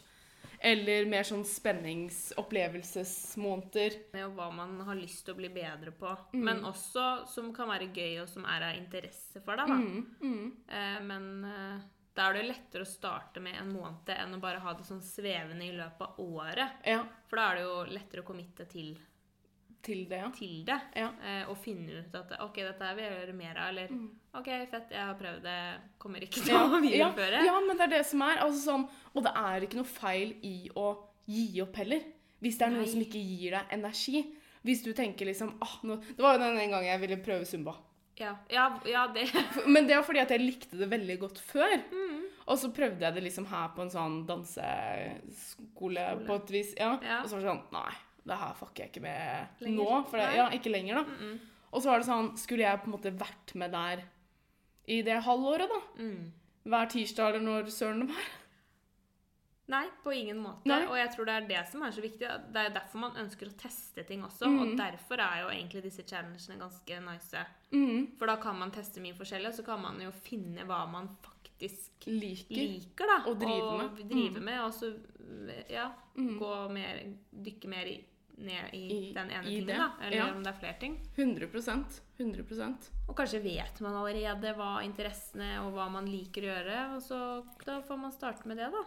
Eller mer sånn spenningsopplevelsesmåneder. Med hva man har lyst til å bli bedre på. Mm. Men også som kan være gøy, og som er av interesse for deg. Da. Mm, mm. Eh, men eh, da er det lettere å starte med en måned enn å bare ha det sånn svevende i løpet av året. Ja, For da er det jo lettere å committe til, til det, ja. til det. Ja. Eh, og finne ut at OK, dette vil jeg gjøre mer av. Eller Mm. OK, fett, jeg har prøvd det. Kommer ikke til Ja, å ja, videreføre. ja, men det er det som er. Altså sånn, og det er ikke noe feil i å gi opp heller. Hvis det er noe Nei. som ikke gir deg energi. Hvis du tenker liksom ah, nå, Det var jo den ene gangen jeg ville prøve zumba. Ja, ja, ja det Men det var fordi at jeg likte det veldig godt før. Mm. Og så prøvde jeg det liksom her på en sånn danseskole Skole. på et vis. Ja. Ja. Og så var det sånn Nei, det her fucker jeg ikke med Lenger. nå. Det, ja, ikke lenger, da. Mm -mm. Og så var det sånn Skulle jeg på en måte vært med der i det halvåret, da? Mm. Hver tirsdag eller når søren det var? Nei, på ingen måte. Nei. Og jeg tror det er det som er så viktig. Det er derfor man ønsker å teste ting også. Og derfor er jo egentlig disse challengene ganske nice. Mm. For da kan man teste mye forskjellig, og så kan man jo finne hva man faktisk Liker. liker, da. Og drive med. Og drive med, og så ja, Mm. gå mer, dykke mer i, ned i, I- den ene i tingen, det, da. Eller ja. om det er flere ting. 100% 100% Og kanskje vet man allerede hva interessene og hva man liker å gjøre, og så da får man starte med det, da.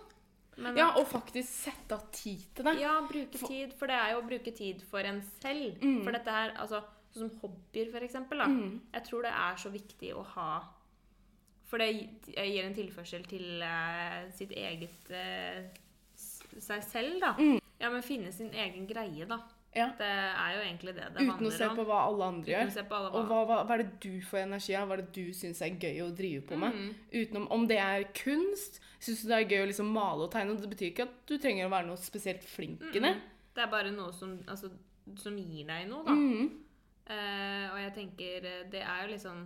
Men, Ja, og faktisk sette av tid til det. Ja, bruke tid. For det er jo å bruke tid for en selv. Mm. For dette her, altså sånn som hobbyer, for eksempel. Da. Mm. Jeg tror det er så viktig å ha For det gir en tilførsel til uh, sitt eget uh, seg selv, da. Mm. Ja, men finne sin egen greie, da. Ja. Det er jo egentlig det det Uten å se på hva alle andre gjør. alle Og hva, hva, hva er det du får energi av? Hva er det du syns er gøy å drive på med? Mm. Utenom om det er kunst. Syns du det er gøy å liksom male og tegne? Det betyr ikke at du trenger å være noe spesielt flink i det. Mm. Det er bare noe som, altså, som gir deg noe, da. Mm. Uh, og jeg tenker eh, Det er jo litt sånn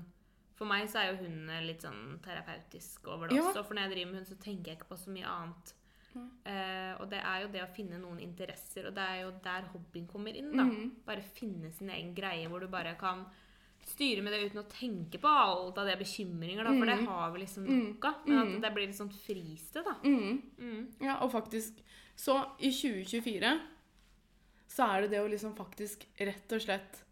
For meg så er jo hun litt sånn terapeutisk over det Ja. også. For når jeg driver med hund, så tenker jeg ikke på så mye annet. Nei. Eh, og det er jo det å finne noen interesser, og det er jo der hobbyen kommer inn. da. Mhm. Bare finne sin egen greie hvor du bare kan styre med det uten å tenke på alt av det bekymringer, da, for det Mhm. har vi liksom Mhm. nok av. Men at det blir litt sånn fristed, da. Mm. Mm. Ja, og faktisk Så i 2024 så er det det å liksom faktisk rett og slett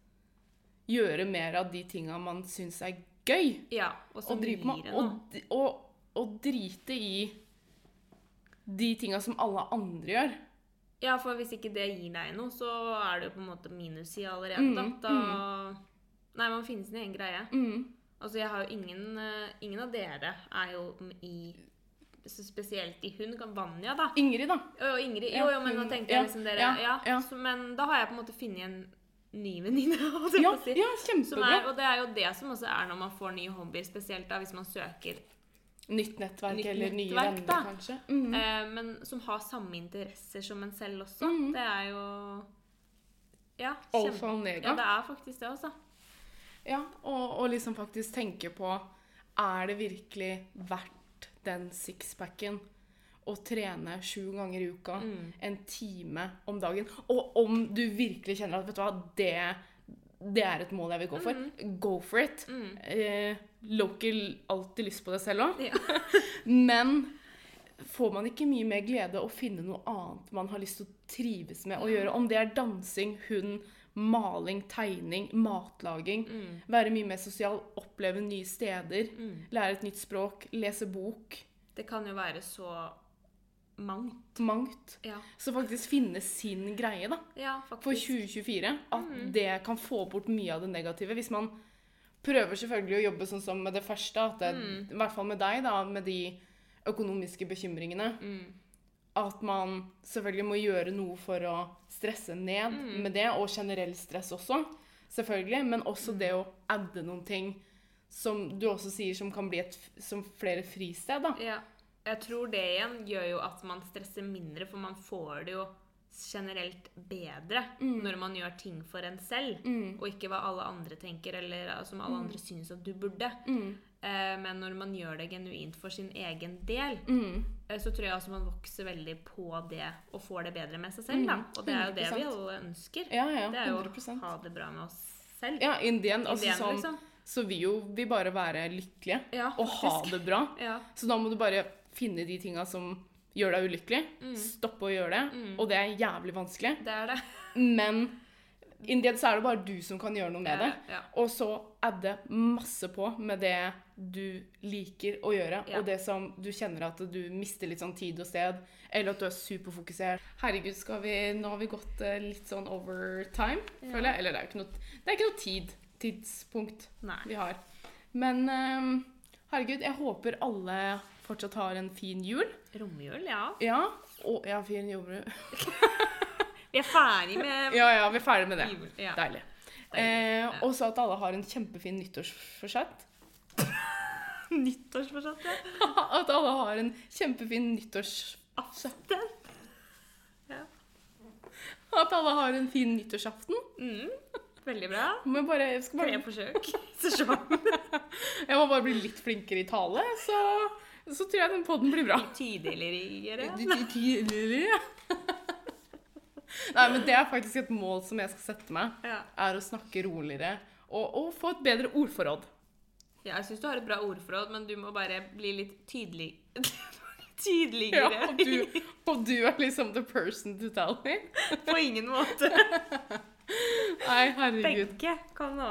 gjøre mer av de tinga man syns er gøy. Ja, og så Og, drive gir det og, noe. og, og drite i de tinga som alle andre gjør. Ja, for hvis ikke det gir deg noe, så er det jo på en måte minussida allerede, Mm, da. da Nei, man finner sin egen greie. Mm. Altså, jeg har jo ingen eh, Ingen av dere er jo i Spesielt i hun. Vanja, da. Ingrid, da. Jo, Ingrid Jo, jo, men nå tenkte jeg liksom dere ja, Ja. ja. Så, men da har jeg på en måte funnet en ny venninne, Ja, si. ja kjempebra. er, og det er jo det som også er når man får nye hobbyer, spesielt da hvis man søker Nytt nettverk Nytt eller nye nettverk, venner, da. kanskje. Mm. Eh, men som har samme interesser som en selv også. Mhm. Det er jo Ja, Alfa og omega. Ja, det er faktisk det, altså. Ja, og, og liksom faktisk tenke på Er det virkelig verdt den sixpacken å trene sju ganger i uka, Mm. en time om dagen? Og om du virkelig kjenner at vet du hva, det, det er et mål jeg vil gå for, go for it. Mm. Eh, Local alltid lyst på det selv òg. Ja. Men får man ikke mye mer glede å finne noe annet man har lyst til å trives med å gjøre? Om det er dansing, hund, maling, tegning, matlaging. Mm. Være mye mer sosial, oppleve nye steder, lære et nytt språk, lese bok. Det kan jo være så mangt. Mangt. Ja, Så faktisk finne sin greie da, ja for 2024. At det kan få bort mye av det negative. Hvis man prøver selvfølgelig å jobbe sånn som med det første, at det, i hvert fall med deg, da, med de økonomiske bekymringene, Mm. at man selvfølgelig må gjøre noe for å stresse ned med det, og generell stress også, selvfølgelig, men også det å adde noen ting som du også sier som kan bli et som flere fristed, da. Ja. Jeg tror det igjen gjør jo at man stresser mindre, for man får det jo generelt bedre når man gjør ting for en selv, og ikke hva alle andre tenker, eller eh, som alle andre synes at du burde. Eh, men når man gjør det genuint for sin egen del, Mm. eh, så tror jeg også man vokser veldig på det og får det bedre med seg selv. Da. Og det er jo det vi alle ønsker. Ja, ja, Det er jo 100 å ha det bra med oss selv. Ja, indien altså sånn, liksom. så vil jo vi bare være lykkelige, Ja, og ha det bra. Ja. Så da må du bare finne de tinga som gjør deg ulykkelig, Stopp å gjøre det, og det er jævlig vanskelig. Det er det. Men in the end så er det bare du som kan gjøre noe med det. Ja. Og så adde masse på med det du liker å gjøre, Ja. og det som du kjenner at du mister litt sånn tid og sted, eller at du er superfokusert. Herregud, skal vi, nå har vi gått eh, litt sånn over time, føler jeg. Eller det er jo ikke noe, det er ikke noe tid, tidspunkt Nei. vi har. Men um, herregud, jeg håper alle fortsatt har en fin jul. Romjul, ja. Ja, og ja, fin jul. Vi er ferdig med Ja, ja, vi er ferdig med det. jul. Ja. Deilig. Eh, og så at alle har en kjempefin nyttårsforsett. Nyttårsforsett, ja. At alle har en kjempefin nyttårs... Ja. At alle har en fin nyttårsaften. Mm. Veldig bra. Men bare, jeg, skal Tre bare, forsøk. Jeg må bare bli litt flinkere i tale, så, så tror jeg den podden blir bra. Tydeligere. Nei, men det er faktisk et mål som jeg skal sette meg. Ja. Er å snakke roligere og, og få et bedre ordforråd. ja, jeg syns du har et bra ordforråd, men du må bare bli litt tydelig Ja, Tydeligere. og, du, og du er liksom the person to tell me. På ingen måte. Nei, herregud. Begge kan ha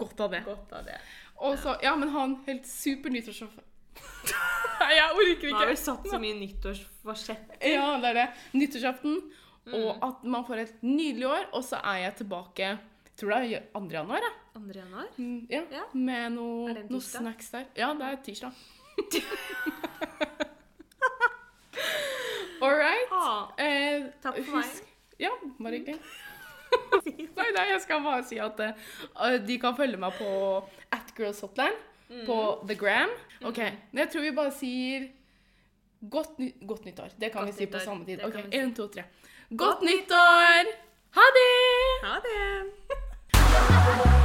Godt av det. godt av det. Og så, ja, men ha en helt super nyttårsaften. Nei, jeg orker ikke. Nå har vi satt så mye nyttårsforsett. Ja, det er det. Nyttårsaften. Mm. Og at man får et nydelig år, og så er jeg tilbake tror det er 2. januar, ja. 2. januar. Mm, ja. Ja. Med noe, Er det en noe snacks der. Ja, det er tirsdag. All right. Ah, Eh, Takk for meg. Ja, bare hyggelig. nei, nei, jeg skal bare si at uh, de kan følge meg på at Girls Hotline på. The Gram. Ok, men jeg tror vi bare sier godt, ny godt nyttår. Det kan Godt vi si på samme tid. Ok, en, to, tre. Godt nyttår! Ha det! Ha det!